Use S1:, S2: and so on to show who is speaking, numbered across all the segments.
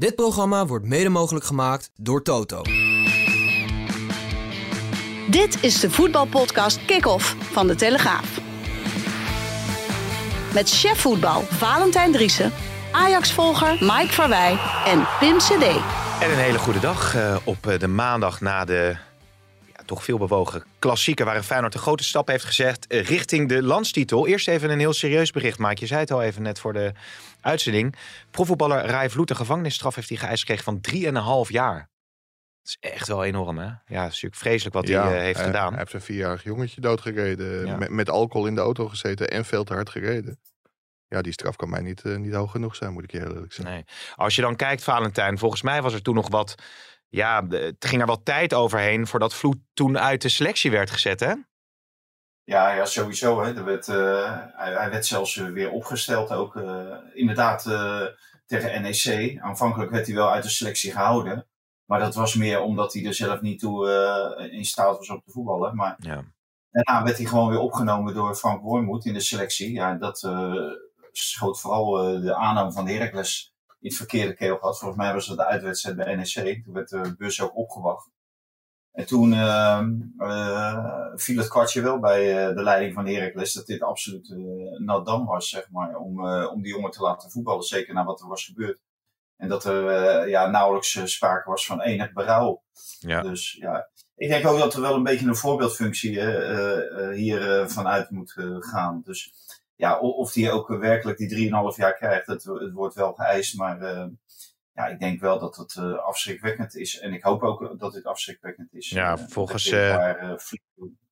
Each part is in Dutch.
S1: Dit programma wordt mede mogelijk gemaakt door Toto.
S2: Dit is de voetbalpodcast Kick-Off van De Telegraaf. Met chef voetbal Valentijn Driessen, Ajax-volger Mike Verwij en Pim CD.
S3: En een hele goede dag uh, op eh, de maandag na de ja, toch veel bewogen klassieker... waarin Feyenoord een grote stap heeft gezet uh, richting de landstitel. Eerst even een heel serieus bericht, Mike. Je zei het al even net voor de uitzending. Profvoetballer Rai Vloet een gevangenisstraf heeft hij geëist gekregen van 3,5 jaar. Dat is echt wel enorm, hè? Ja, het is natuurlijk vreselijk wat
S4: Ja,
S3: hij uh, heeft
S4: hij,
S3: gedaan.
S4: Hij heeft een vierjarig jongetje doodgereden.
S3: Ja.
S4: Met, met alcohol in de auto gezeten en veel te hard gereden. Ja, die straf kan mij niet, eh, niet hoog genoeg zijn, moet ik je heel eerlijk zeggen.
S3: Nee. Als je dan kijkt, Valentijn, volgens mij was er toen nog wat. Ja, het ging er wat tijd overheen voordat Vloed toen uit de selectie werd gezet, hè?
S5: Ja, ja sowieso. Hè. Er werd, eh, hij, hij werd zelfs eh, weer opgesteld. Ook eh, inderdaad tegen NEC. Aanvankelijk werd hij wel uit de selectie gehouden. Maar dat was meer omdat hij er zelf niet toe in staat was om te voetballen. Maar
S3: Ja.
S5: daarna werd hij gewoon weer opgenomen door Frank Wormoed in de selectie. Ja, dat eh, schoot vooral de aanname van Heracles in het verkeerde keel gehad. Volgens mij was het de uitwedstrijd bij NEC. Toen werd de bus ook opgewacht. En toen eh, eh, viel het kwartje wel bij eh, de leiding van Heracles dat dit absoluut eh nadam was, zeg maar, om, om die jongen te laten voetballen. Zeker na wat er was gebeurd. En dat er ja, nauwelijks sprake was van enig berouw.
S3: Ja.
S5: Dus ja, ik denk ook dat er wel een beetje een voorbeeldfunctie hier vanuit moet gaan. Dus ja, of die ook werkelijk die 3,5 jaar krijgt, het, het wordt wel geëist. Maar ja, ik denk wel dat het eh, afschrikwekkend is. En ik hoop ook dat dit afschrikwekkend is.
S3: Ja,
S5: Eh,
S3: volgens, eh,
S5: daar uh,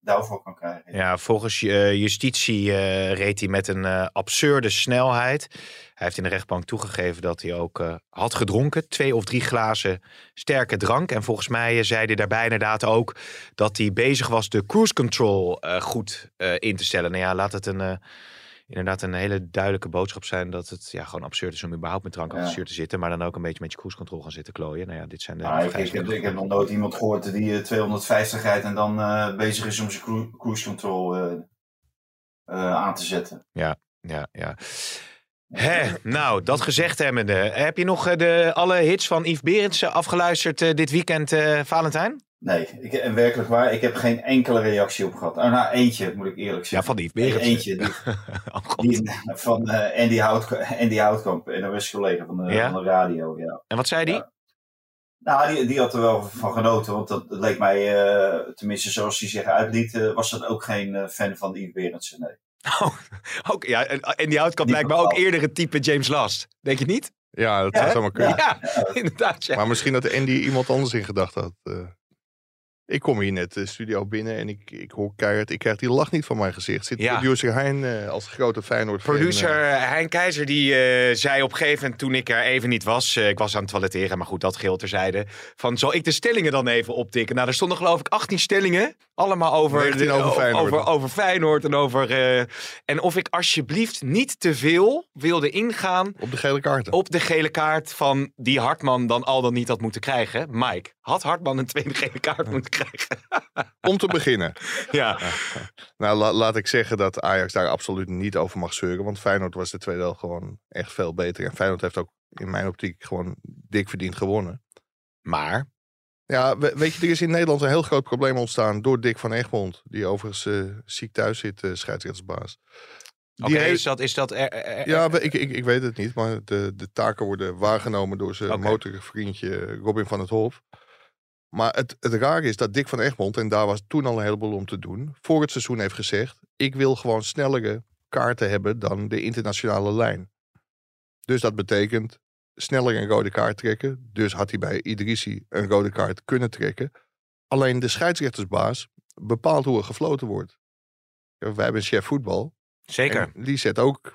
S5: daarvoor kan krijgen.
S3: Ja, volgens eh, justitie eh, reed hij met een eh, absurde snelheid. Hij heeft in de rechtbank toegegeven dat hij ook eh, had gedronken. Twee of drie glazen sterke drank. En volgens mij eh, zei hij daarbij inderdaad ook dat hij bezig was de cruise control eh, goed eh, in te stellen. Nou ja, laat het een, eh, inderdaad een hele duidelijke boodschap zijn dat het ja, gewoon absurd is om überhaupt met drank
S5: Ja.
S3: te zitten. Maar dan ook een beetje met je cruise control gaan zitten klooien. Nou ja, dit zijn de
S5: Nou, ik, heb, ik heb nog nooit iemand gehoord die eh, 250 rijdt en dan eh, bezig is om zijn cru- cruise control eh, eh, aan te zetten.
S3: Ja, ja. Hè, nou, dat gezegd hebbende. Heb je nog eh, de, alle hits van Yves Berendsen afgeluisterd eh, dit weekend, eh, Valentijn?
S5: Nee, ik, en werkelijk waar, ik heb geen enkele reactie op gehad. Oh, nou, eentje moet ik eerlijk
S3: Ja,
S5: zeggen.
S3: van Yves Berendsen.
S5: Eentje, die,
S3: Oh, God.
S5: die, van eh, Andy, Hout, Andy Houtkamp, NOS-collega van de,
S3: Ja?
S5: van de radio. Ja.
S3: En wat zei die?
S5: Ja. Nou, die, die had er wel van genoten, want dat, dat leek mij, eh, tenminste zoals hij zich uitliet, eh, was dat ook geen eh, fan van Yves Berendsen. Nee.
S3: Oh, ook, ja, en, en die houtkamp
S5: Die
S3: lijkt me ook eerder het type James Last. Denk je niet?
S4: Ja, dat
S5: Ja,
S4: zou zomaar kunnen.
S3: Ja, inderdaad. Ja.
S4: Maar misschien dat Andy iemand anders in gedachten had. Eh. ik kom hier net de studio binnen en ik, ik hoor keihard, ik krijg die lach niet van mijn gezicht. Zit
S3: Ja.
S4: producer Hein eh, als grote Feyenoord
S3: Producer Hein Keizer die eh, zei op een gegeven moment toen ik er even niet was, eh, ik was aan het toiletteren, maar goed, dat geheel terzijde, van zal ik de stellingen dan even optikken? Nou, er stonden geloof ik 18 stellingen, allemaal over,
S4: 19 over Feyenoord.
S3: over, over Feyenoord en over... eh, en of ik alsjeblieft niet te veel wilde ingaan
S4: op de gele kaarten.
S3: op de gele kaart van die Hartman dan al dan niet had moeten krijgen. Mike, had Hartman een tweede gele kaart moeten krijgen?
S4: Om te beginnen.
S3: ja.
S4: Nou, la- laat ik zeggen dat Ajax daar absoluut niet over mag zeuren. Want Feyenoord was de tweede helft gewoon echt veel beter. En Feyenoord heeft ook in mijn optiek gewoon dik verdiend gewonnen.
S3: Maar,
S4: Ja, we- weet je, er is in Nederland een heel groot probleem ontstaan door Dick van Egmond. Die overigens eh, ziek thuis zit, eh scheidsrechtersbaas. Die
S3: oké, is dat... Is dat er, er- er-
S4: Ja, ik, ik, ik weet het niet, maar de, de taken worden waargenomen door zijn
S3: Oké.
S4: motorvriendje Robin van het Hof. Maar het, het rare is dat Dick van Egmond, en daar was toen al een heleboel om te doen, voor het seizoen heeft gezegd: ik wil gewoon snellere kaarten hebben dan de internationale lijn. Dus dat betekent sneller een rode kaart trekken. Dus had hij bij Idrissi een rode kaart kunnen trekken. Alleen de scheidsrechtersbaas bepaalt hoe er gefloten wordt. Ja, wij hebben een chef voetbal.
S3: Zeker.
S4: En die zet ook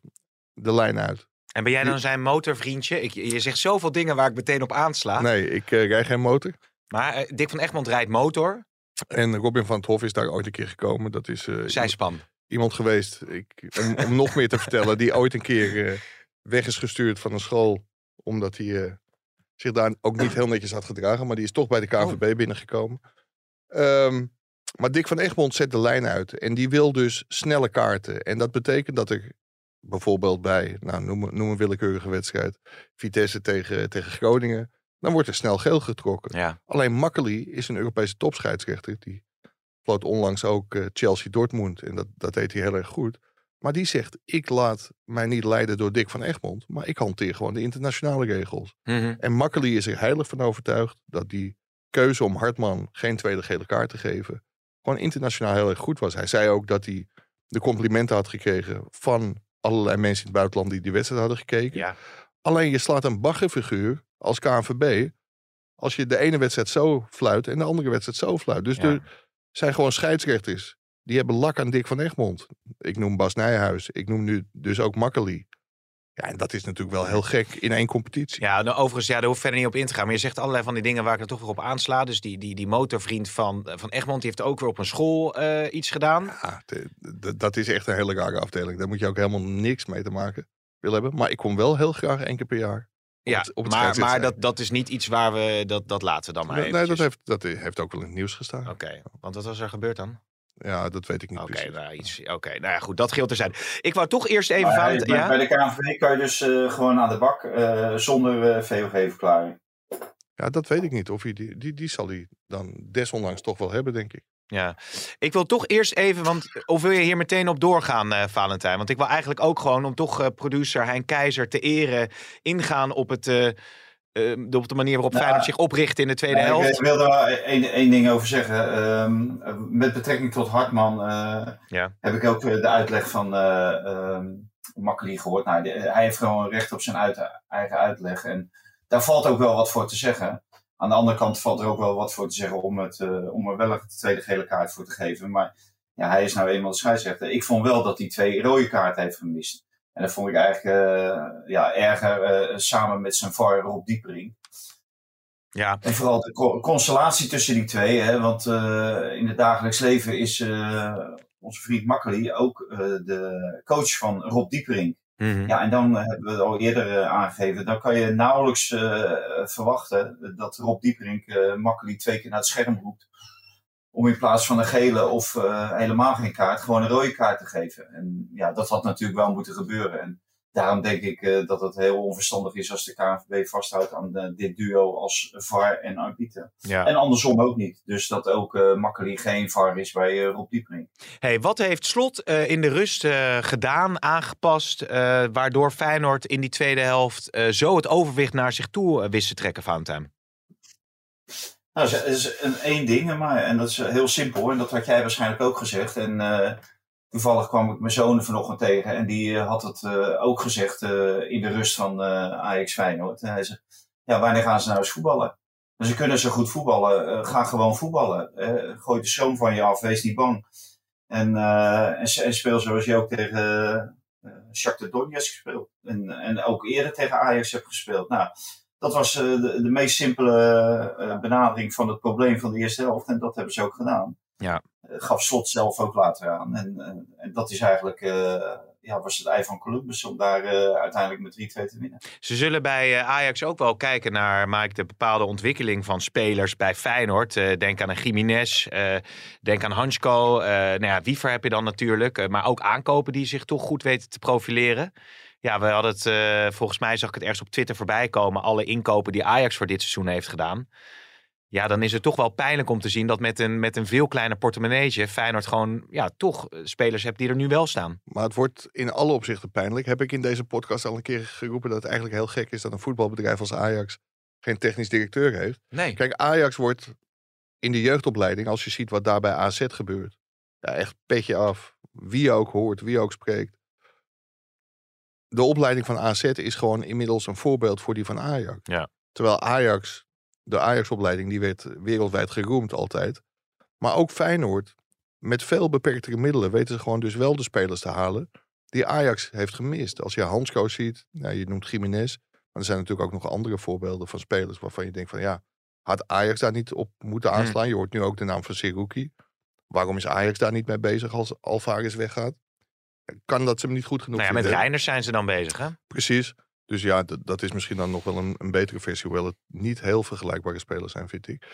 S4: de lijn uit.
S3: En ben jij dan zijn motorvriendje? Ik, je zegt zoveel dingen waar ik meteen op aansla.
S4: Nee, ik eh, rij geen motor.
S3: Maar eh, Dick van Egmond rijdt motor.
S4: En Robin van het Hof is daar ooit een keer gekomen. Dat is eh,
S3: Zijspan.
S4: iemand geweest, ik, om, om nog meer te vertellen, die ooit een keer eh, weg is gestuurd van een school. Omdat hij zich daar ook niet heel netjes had gedragen. Maar die is toch bij de KVB binnengekomen. Ehm, maar Dick van Egmond zet de lijn uit. En die wil dus snelle kaarten. En dat betekent dat er bijvoorbeeld bij, nou, noem, noem een willekeurige wedstrijd, Vitesse tegen, tegen Groningen, dan wordt er snel geel getrokken.
S3: Ja.
S4: Alleen Makkely is een Europese topscheidsrechter. Die floot onlangs ook uh, Chelsea-Dortmund en dat, dat deed hij heel erg goed. Maar die zegt, ik laat mij niet leiden door Dick van Egmond, maar ik hanteer gewoon de internationale regels.
S3: Mhm.
S4: En Makkely is er heilig van overtuigd dat die keuze om Hartman geen tweede gele kaart te geven, gewoon internationaal heel erg goed was. Hij zei ook dat hij de complimenten had gekregen van allerlei mensen in het buitenland die die wedstrijd hadden gekeken.
S3: Ja.
S4: Alleen je slaat een baggerfiguur als KNVB als je de ene wedstrijd zo fluit en de andere wedstrijd zo fluit. Dus
S3: Ja.
S4: er zijn gewoon scheidsrechters. Die hebben lak aan Dick van Egmond. Ik noem Bas Nijhuis. Ik noem nu dus ook Makkely. Ja, en dat is natuurlijk wel heel gek in één competitie.
S3: Ja, nou, overigens, ja, daar hoef ik verder niet op in te gaan. Maar je zegt allerlei van die dingen waar ik er toch weer op aansla. Dus die, die, die motorvriend van, van Egmond, die heeft ook weer op een school eh, iets gedaan.
S4: Ja, dat is echt een hele rare afdeling. Daar moet je ook helemaal niks mee te maken willen hebben. Maar ik kom wel heel graag één keer per jaar.
S3: Ja,
S4: het- op het
S3: maar, maar dat, dat is niet iets waar we... Dat, dat laten we dan maar
S4: nee, dat heeft, dat heeft ook wel in het nieuws gestaan.
S3: Oké, want wat was er gebeurd dan?
S4: Ja, dat weet ik niet
S3: Oké,
S4: precies.
S3: nou, iets, oké, nou ja, goed, dat geldt terzijde. Ik wou toch eerst even...
S5: Maar hij- bij,
S3: ja?
S5: bij de KNVB kan je dus eh, gewoon aan de bak eh, zonder eh, VOG-verklaring.
S4: Ja, dat weet ik niet. Of hij die, die, die zal hij dan desondanks toch wel hebben, denk ik.
S3: Ja, ik wil toch eerst even, want of wil je hier meteen op doorgaan, eh, Valentijn? Want ik wil eigenlijk ook gewoon, om toch eh, producer Hein Keizer te eren, ingaan op, het, eh, eh, de, op de manier waarop
S5: Nou,
S3: Feyenoord zich opricht in de tweede helft.
S5: Ik wil wel één, ding over zeggen. Ehm, met betrekking tot Hartman eh,
S3: Ja.
S5: heb ik ook eh, de uitleg van eh ehm Makkeli gehoord. Nou, hij heeft gewoon recht op zijn uit- eigen uitleg. En daar valt ook wel wat voor te zeggen. Aan de andere kant valt er ook wel wat voor te zeggen om, het, eh, om er wel een tweede gele kaart voor te geven. Maar ja, hij is nou eenmaal de scheidsrechter. Ik vond wel dat hij twee rode kaarten heeft gemist. En dat vond ik eigenlijk eh, ja, erger eh, samen met zijn VAR Rob Diepering.
S3: Ja,
S5: En vooral de co- constellatie tussen die twee. Hè, want in het dagelijks leven is onze vriend Makkeli ook de coach van Rob Diepering.
S3: Mhm.
S5: Ja, en dan hebben we het al eerder eh, aangegeven. Dan kan je nauwelijks eh, verwachten dat Rob Diepering eh Makkeli twee keer naar het scherm roept. Om in plaats van een gele of helemaal geen kaart, gewoon een rode kaart te geven. En ja, dat had natuurlijk wel moeten gebeuren. En daarom denk ik eh, dat het heel onverstandig is als de KNVB vasthoudt aan eh, dit duo als VAR en arbiter.
S3: ja.
S5: En andersom ook niet. Dus dat ook Makkeli geen VAR is bij Rob Diepering.
S3: Hey, wat heeft Slot in de rust gedaan, aangepast, waardoor Feyenoord in die tweede helft zo het overwicht naar zich toe wist te trekken, Valentijn?
S5: Nou, dat is een één ding, maar, en dat is heel simpel. En dat had jij waarschijnlijk ook gezegd. En toevallig kwam ik mijn zoon vanochtend tegen. En die eh, had het eh, ook gezegd eh, in de rust van Ajax Feyenoord. En hij zei, ja, wanneer gaan ze nou eens voetballen? En ze kunnen zo goed voetballen. ga gewoon voetballen. Gooi de zoon van je af, wees niet bang. En, en, speel zoals je ook tegen Shakhtar Donetsk gespeeld. En, en ook eerder tegen Ajax hebt gespeeld. Nou, dat was de, de meest simpele benadering van het probleem van de eerste helft. En dat hebben ze ook gedaan.
S3: Ja.
S5: Eh, gaf Slot zelf ook later aan. En, en, en dat is eigenlijk, eh, ja, was het ei van Columbus om daar eh, uiteindelijk met 3-2 te winnen.
S3: Ze zullen bij eh, Ajax ook wel kijken naar Mike, de bepaalde ontwikkeling van spelers bij Feyenoord. Eh, denk aan een Jiménez, eh, denk aan Hansko. eh nou ja, Wiever heb je dan natuurlijk. eh, maar ook aankopen die zich toch goed weten te profileren. Ja, we hadden het, eh, volgens mij zag ik het ergens op Twitter voorbij komen. Alle inkopen die Ajax voor dit seizoen heeft gedaan. Ja, dan is het toch wel pijnlijk om te zien dat met een, met een veel kleiner portemonneetje Feyenoord gewoon ja, toch eh, spelers hebt die er nu wel staan.
S4: Maar het wordt in alle opzichten pijnlijk. Heb ik in deze podcast al een keer geroepen dat het eigenlijk heel gek is dat een voetbalbedrijf als Ajax geen technisch directeur heeft.
S3: Nee.
S4: Kijk, Ajax wordt in de jeugdopleiding, als je ziet wat daar bij AZ gebeurt, ja, echt petje af. Wie ook hoort, wie ook spreekt. De opleiding van AZ is gewoon inmiddels een voorbeeld voor die van Ajax.
S3: Ja.
S4: Terwijl Ajax, de Ajax-opleiding, die werd wereldwijd geroemd altijd. Maar ook Feyenoord, met veel beperktere middelen, weten ze gewoon dus wel de spelers te halen die Ajax heeft gemist. Als je Hansko ziet, nou, je noemt Jiménez, maar er zijn natuurlijk ook nog andere voorbeelden van spelers waarvan je denkt van ja, had Ajax daar niet op moeten
S3: Hmm.
S4: aanslaan? Je hoort nu ook de naam van Seruki. Waarom is Ajax daar niet mee bezig als Alvarez weggaat? Kan dat ze hem niet goed genoeg
S3: Nou ja, met? Reiners zijn ze dan bezig, hè?
S4: Precies. Dus ja, dat, is misschien dan nog wel een, een betere versie. Hoewel het niet heel vergelijkbare spelers zijn, vind ik.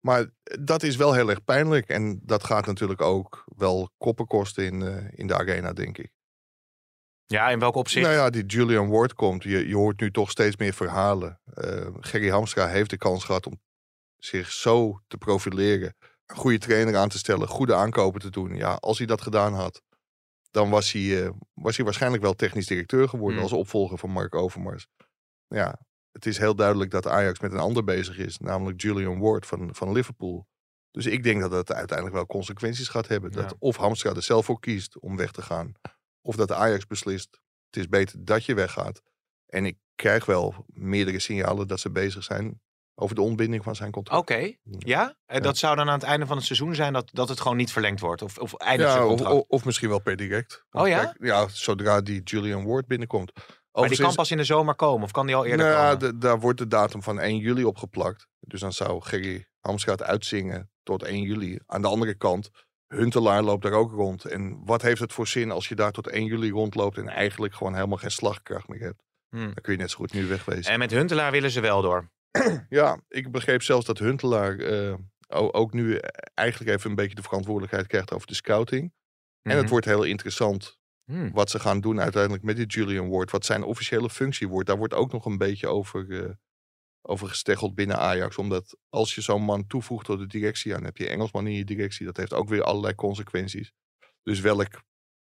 S4: Maar dat is wel heel erg pijnlijk. En dat gaat natuurlijk ook wel koppen kosten in, eh, in de arena, denk ik.
S3: Ja, in welk opzicht?
S4: Nou ja, die Julian Ward komt. Je, je hoort nu toch steeds meer verhalen. Uh, Gerry Hamstra heeft de kans gehad om zich zo te profileren. Een goede trainer aan te stellen, goede aankopen te doen. Ja, als hij dat gedaan had, dan was hij, uh, was hij waarschijnlijk wel technisch directeur geworden
S3: Hmm.
S4: als opvolger van Mark Overmars. Ja, het is heel duidelijk dat Ajax met een ander bezig is, namelijk Julian Ward van, van Liverpool. Dus ik denk dat het uiteindelijk wel consequenties gaat hebben. Dat of Hamstra er zelf voor kiest om weg te gaan, of dat Ajax beslist, het is beter dat je weggaat. En ik krijg wel meerdere signalen dat ze bezig zijn over de ontbinding van zijn contract.
S3: Oké, ja? En dat zou dan aan het einde van het seizoen zijn dat, dat het gewoon niet verlengd wordt? Of, of eindigt
S4: Ja, of, of, of misschien wel per direct.
S3: Oh ja?
S4: Kijk, ja, zodra die Julian Ward binnenkomt.
S3: maar die kan pas in de zomer komen? Of kan die al eerder
S4: nou, ja,
S3: komen?
S4: de- daar wordt de datum van 1 juli opgeplakt. Dus dan zou Gerry Hamstra het uitzingen tot 1 juli. Aan de andere kant, Huntelaar loopt daar ook rond. En wat heeft het voor zin als je daar tot 1 juli rondloopt... en eigenlijk gewoon helemaal geen slagkracht meer hebt?
S3: Hmm.
S4: Dan kun je net zo goed nu wegwezen.
S3: En met Huntelaar willen ze wel door.
S4: Ja, ik begreep zelfs dat Huntelaar eh, ook nu eigenlijk even een beetje de verantwoordelijkheid krijgt over de scouting. En het
S3: Mhm.
S4: wordt heel interessant
S3: Hmm.
S4: wat ze gaan doen uiteindelijk met die Julian Ward. Wat zijn officiële functie wordt. Daar wordt ook nog een beetje over, eh, over gesteggeld binnen Ajax. Omdat als je zo'n man toevoegt tot de directie, dan heb je Engelsman in je directie. Dat heeft ook weer allerlei consequenties. Dus welk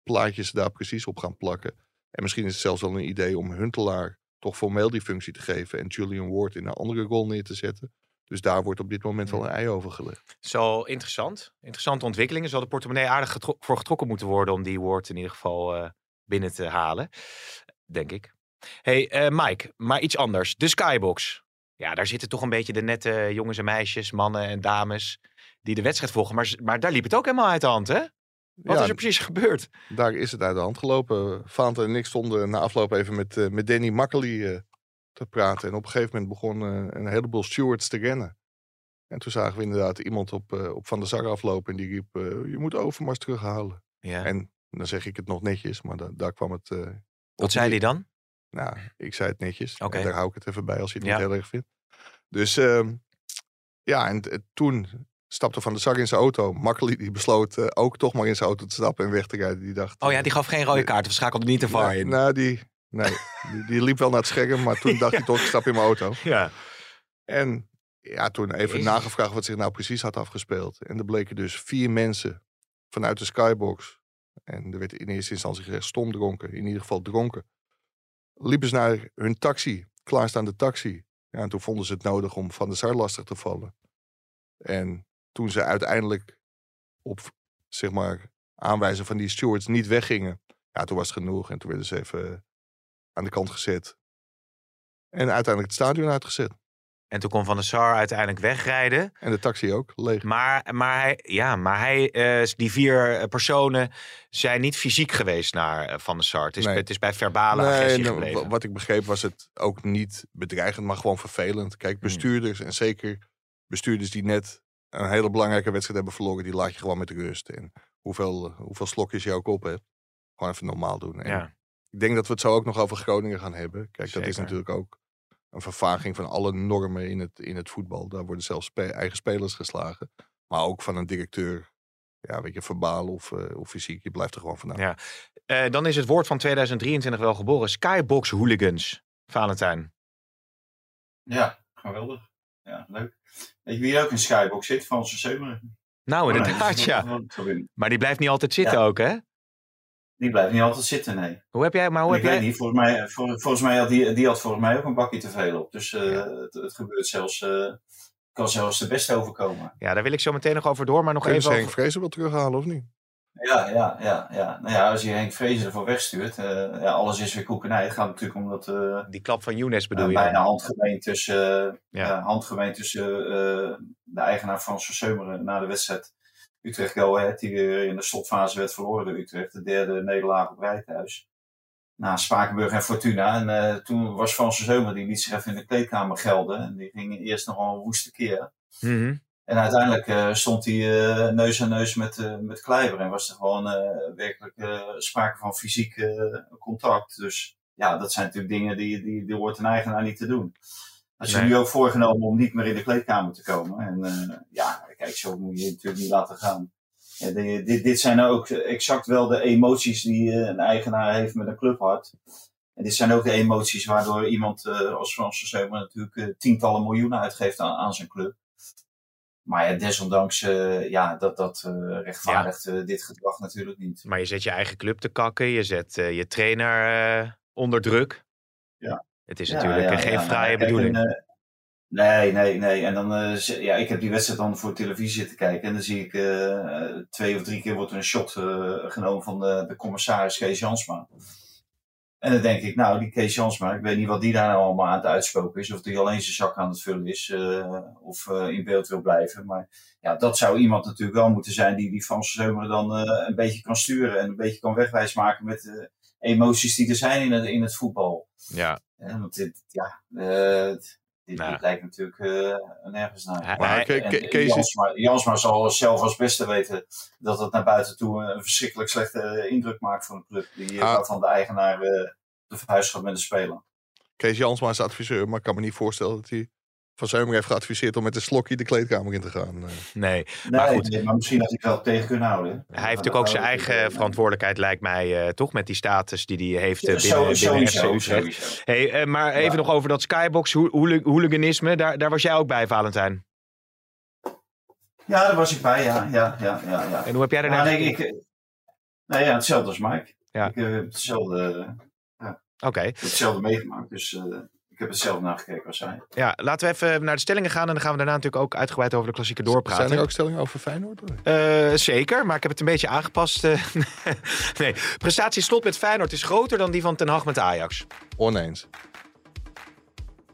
S4: plaatje ze daar precies op gaan plakken. En misschien is het zelfs wel een idee om Huntelaar toch formeel die functie te geven. En Julian Ward in een andere rol neer te zetten. Dus daar wordt op dit moment wel een ei over gelegd.
S3: Zo interessant. Interessante ontwikkelingen. Zal de portemonnee aardig getro- voor getrokken moeten worden om die woord in ieder geval eh, binnen te halen. Denk ik. hey, eh, Mike, maar iets anders. De Skybox. Ja, daar zitten toch een beetje de nette jongens en meisjes, mannen en dames die de wedstrijd volgen. Maar, maar daar liep het ook helemaal uit de hand, hè? Wat
S4: Ja,
S3: is er precies gebeurd?
S4: Daar is het uit de hand gelopen. Fanta en ik stonden na afloop even met, eh, met Danny Makkely eh, te praten. En op een gegeven moment begon eh, een heleboel stewards te rennen. En toen zagen we inderdaad iemand op, op Van der Sar aflopen. En die riep, je moet Overmars terughalen.
S3: Ja.
S4: En dan zeg ik het nog netjes, maar da- daar kwam het...
S3: Wat zei hij dan?
S4: Nou, ik zei het netjes. En daar hou ik het even bij als je het
S3: Ja.
S4: niet heel erg vindt. Dus ehm, ja, en toen stapte Van der Sar in zijn auto. Makkely die besloot eh, ook toch maar in zijn auto te stappen en weg te rijden. Die dacht...
S3: Oh ja, die gaf geen rode kaart. We schakelden niet te VAR
S4: Nee,
S3: in.
S4: Nou, die, nee, die, die liep wel naar het scherm, maar toen dacht hij toch, ik stap in mijn auto.
S3: Ja.
S4: En ja, toen even
S3: Jezus.
S4: nagevraagd wat zich nou precies had afgespeeld. En er bleken dus vier mensen vanuit de skybox. En er werd in eerste instantie gezegd stom dronken, in ieder geval dronken. Liepen ze naar hun taxi, klaarstaande taxi. Ja, en toen vonden ze het nodig om Van de Sar lastig te vallen. En toen ze uiteindelijk op, zeg maar, aanwijzen van die stewards niet weggingen. Ja, toen was het genoeg. En toen werden ze even aan de kant gezet. En uiteindelijk het stadion uitgezet.
S3: En toen kon Van der Sar uiteindelijk wegrijden.
S4: En de taxi ook, leeg.
S3: Maar, maar hij, ja, maar hij, eh, die vier eh, personen zijn niet fysiek geweest naar eh, Van der Sar. Het is,
S4: Nee.
S3: het is bij verbale
S4: Nee,
S3: agressie
S4: nou,
S3: gebleven.
S4: wa- wat ik begreep was het ook niet bedreigend, maar gewoon vervelend. Kijk,
S3: Hmm.
S4: bestuurders en zeker bestuurders die net een hele belangrijke wedstrijd hebben verloren, die laat je gewoon met rust. En hoeveel, hoeveel slokjes je ook op hebt, gewoon even normaal doen. En
S3: ja.
S4: Ik denk dat we het zo ook nog over Groningen gaan hebben. Kijk, dat is natuurlijk ook een vervaging van alle normen in het, in het voetbal. Daar worden zelfs spe- eigen spelers geslagen. Maar ook van een directeur. Ja, weet je, verbaal of, eh, of fysiek. Je blijft er gewoon vanaf.
S3: Ja. Eh, dan is het woord van 2023 wel geboren. Skybox hooligans. Valentijn.
S5: Ja, geweldig. Ja, leuk. Weet je wie ook in Skybox zit? Franse Seumeren.
S3: Nou,
S5: Oh,
S3: inderdaad, ja. Maar die blijft niet altijd zitten
S5: Ja.
S3: ook, hè?
S5: Die blijft niet altijd zitten, nee.
S3: Hoe heb jij, maar hoe
S5: ik
S3: heb
S5: weet
S3: jij...
S5: niet, volgens mij, vol- volgens mij had die, die had volgens mij ook een bakje te veel op. Dus eh, het, het gebeurt zelfs, eh, kan zelfs de beste overkomen.
S3: Ja, daar wil ik zo meteen nog over door, maar nog
S4: ze
S3: even
S4: Henk
S3: over...
S4: Vrezen wel terughalen of niet?
S5: Ja, ja, ja, ja. Nou ja, als je Henk Vrezen ervoor wegstuurt, eh, ja, alles is weer koekenij. Het gaat natuurlijk om dat eh,
S3: Die klap van Younes bedoel
S5: eh,
S3: je?
S5: bijna handgemeen tussen,
S3: Ja.
S5: handgemeen tussen de eigenaar Frans van Seumeren na de wedstrijd Utrecht Go Ahead, die weer in de slotfase werd verloren door Utrecht. De derde nederlaag op rij thuis. Na Spakenburg en Fortuna. En toen was Frans Seumeren, die liet zich even in de kleedkamer gelden. En die ging eerst nogal een woeste keer.
S3: Mhm.
S5: En uiteindelijk eh, stond hij eh, neus aan neus met, eh met Kleiber. En was er gewoon werkelijk sprake van fysiek contact. Dus ja, dat zijn natuurlijk dingen die, die, die hoort een eigenaar niet te doen. Als je
S3: Nee.
S5: nu ook voorgenomen om niet meer in de kleedkamer te komen. En ja, kijk, zo moet je je natuurlijk niet laten gaan. Ja, dit, dit zijn ook exact wel de emoties die een eigenaar heeft met een clubhart. En dit zijn ook de emoties waardoor iemand als Frans Zeumer natuurlijk tientallen miljoenen uitgeeft aan, aan zijn club. Maar ja, desondanks, uh, ja, dat, dat uh, rechtvaardigt uh, dit gedrag natuurlijk niet.
S3: Maar je zet je eigen club te kakken, je zet je trainer onder druk.
S5: Ja.
S3: Het is natuurlijk geen fraaie bedoeling.
S5: En, nee, nee, nee. En dan, ja, ik heb die wedstrijd dan voor televisie zitten kijken. En dan zie ik twee of drie keer wordt er een shot genomen van de, de commissaris Kees Jansma. En dan denk ik, nou, die Kees Jansma, ik weet niet wat die daar nou allemaal aan het uitspoken is. Of die alleen zijn zak aan het vullen is. Uh, of uh, in beeld wil blijven. Maar ja, dat zou iemand natuurlijk wel moeten zijn die die Franse Zeumer dan uh, een beetje kan sturen. En een beetje kan wegwijs maken met de emoties die er zijn in het, in het voetbal.
S3: Ja.
S5: want dit, ja, dit, nou. lijkt natuurlijk nergens naar.
S4: Maar,
S5: Jansma, Jansma zal zelf als beste weten dat het naar buiten toe een verschrikkelijk slechte indruk maakt voor een club. Die, ah. Waarvan de eigenaar de verhuis gaat met de speler.
S4: Kees Jansma is adviseur, maar ik kan me niet voorstellen dat hij van Zeumer heeft geadviseerd om met een slokje de kleedkamer in te gaan.
S3: Nee,
S5: nee maar goed. Nee, maar misschien had hij wel tegen kunnen houden.
S3: Hij heeft natuurlijk ook zijn eigen verantwoordelijkheid, lijkt mij, uh, toch? Met die status die hij heeft ja, binnen, zo, binnen sowieso, Hey, uh, maar even nog over dat skybox hooliganisme. Daar, daar was jij ook bij, Valentijn?
S5: Ja, daar was ik bij, ja. ja, ja, ja, ja.
S3: En hoe heb jij daarna
S5: nee, ik, nee, ja, hetzelfde als Mike. Ja. Ik heb hetzelfde, ja.
S3: Okay.
S5: hetzelfde meegemaakt, dus... Ik heb het zelf nagekeken als zij.
S3: Ja, laten we even naar de stellingen gaan. En dan gaan we daarna natuurlijk ook uitgebreid over de klassieke doorpraten.
S4: Zijn er ook stellingen over Feyenoord?
S3: Uh, zeker, maar ik heb het een beetje aangepast. Uh, nee, prestatie slot met Feyenoord is groter dan die van Ten Hag met Ajax.
S4: Oneens.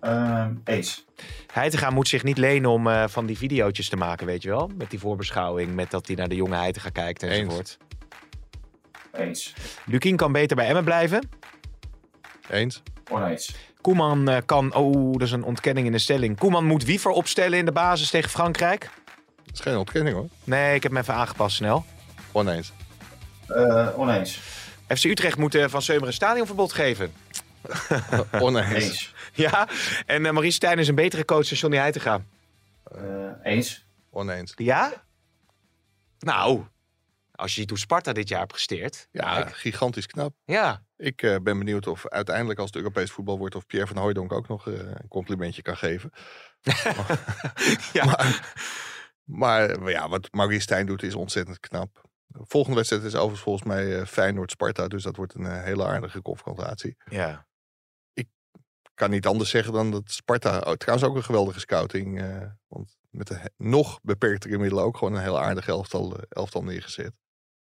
S5: Uh, eens.
S3: Heitinga moet zich niet lenen om uh, van die videootjes te maken, weet je wel? Met die voorbeschouwing, met dat hij naar de jonge Heitinga kijkt enzovoort.
S5: Eens.
S3: Lukien kan beter bij Emmen blijven.
S4: Eens.
S5: Oneens.
S3: Koeman uh, kan... Oh, dat is een ontkenning in de stelling. Koeman moet Wiever opstellen in de basis tegen Frankrijk.
S4: Dat is geen ontkenning hoor.
S3: Nee, ik heb hem even aangepast snel.
S4: Oneens.
S5: Uh, oneens.
S3: FC Utrecht moet uh, Van Seumer een stadionverbod geven.
S4: oneens.
S3: ja, en uh, Maurice Stijn is een betere coach dan Johnny Heitinga.
S5: Uh, eens.
S4: Oneens.
S3: Ja? Nou, als je ziet hoe Sparta dit jaar presteert.
S4: Ja, gigantisch knap.
S3: Ja.
S4: Ik uh, ben benieuwd of uiteindelijk als het Europees voetbal wordt... of Pierre van Hooijdonk ook nog uh, een complimentje kan geven. ja. Maar, maar, ja, wat Maurice Stijn doet is ontzettend knap. De volgende wedstrijd is overigens volgens mij uh, Feyenoord-Sparta. Dus dat wordt een hele aardige confrontatie.
S3: Ja.
S4: Ik kan niet anders zeggen dan dat Sparta... Oh, trouwens ook een geweldige scouting. want met de nog beperktere middelen ook gewoon een heel aardig elftal, elftal neergezet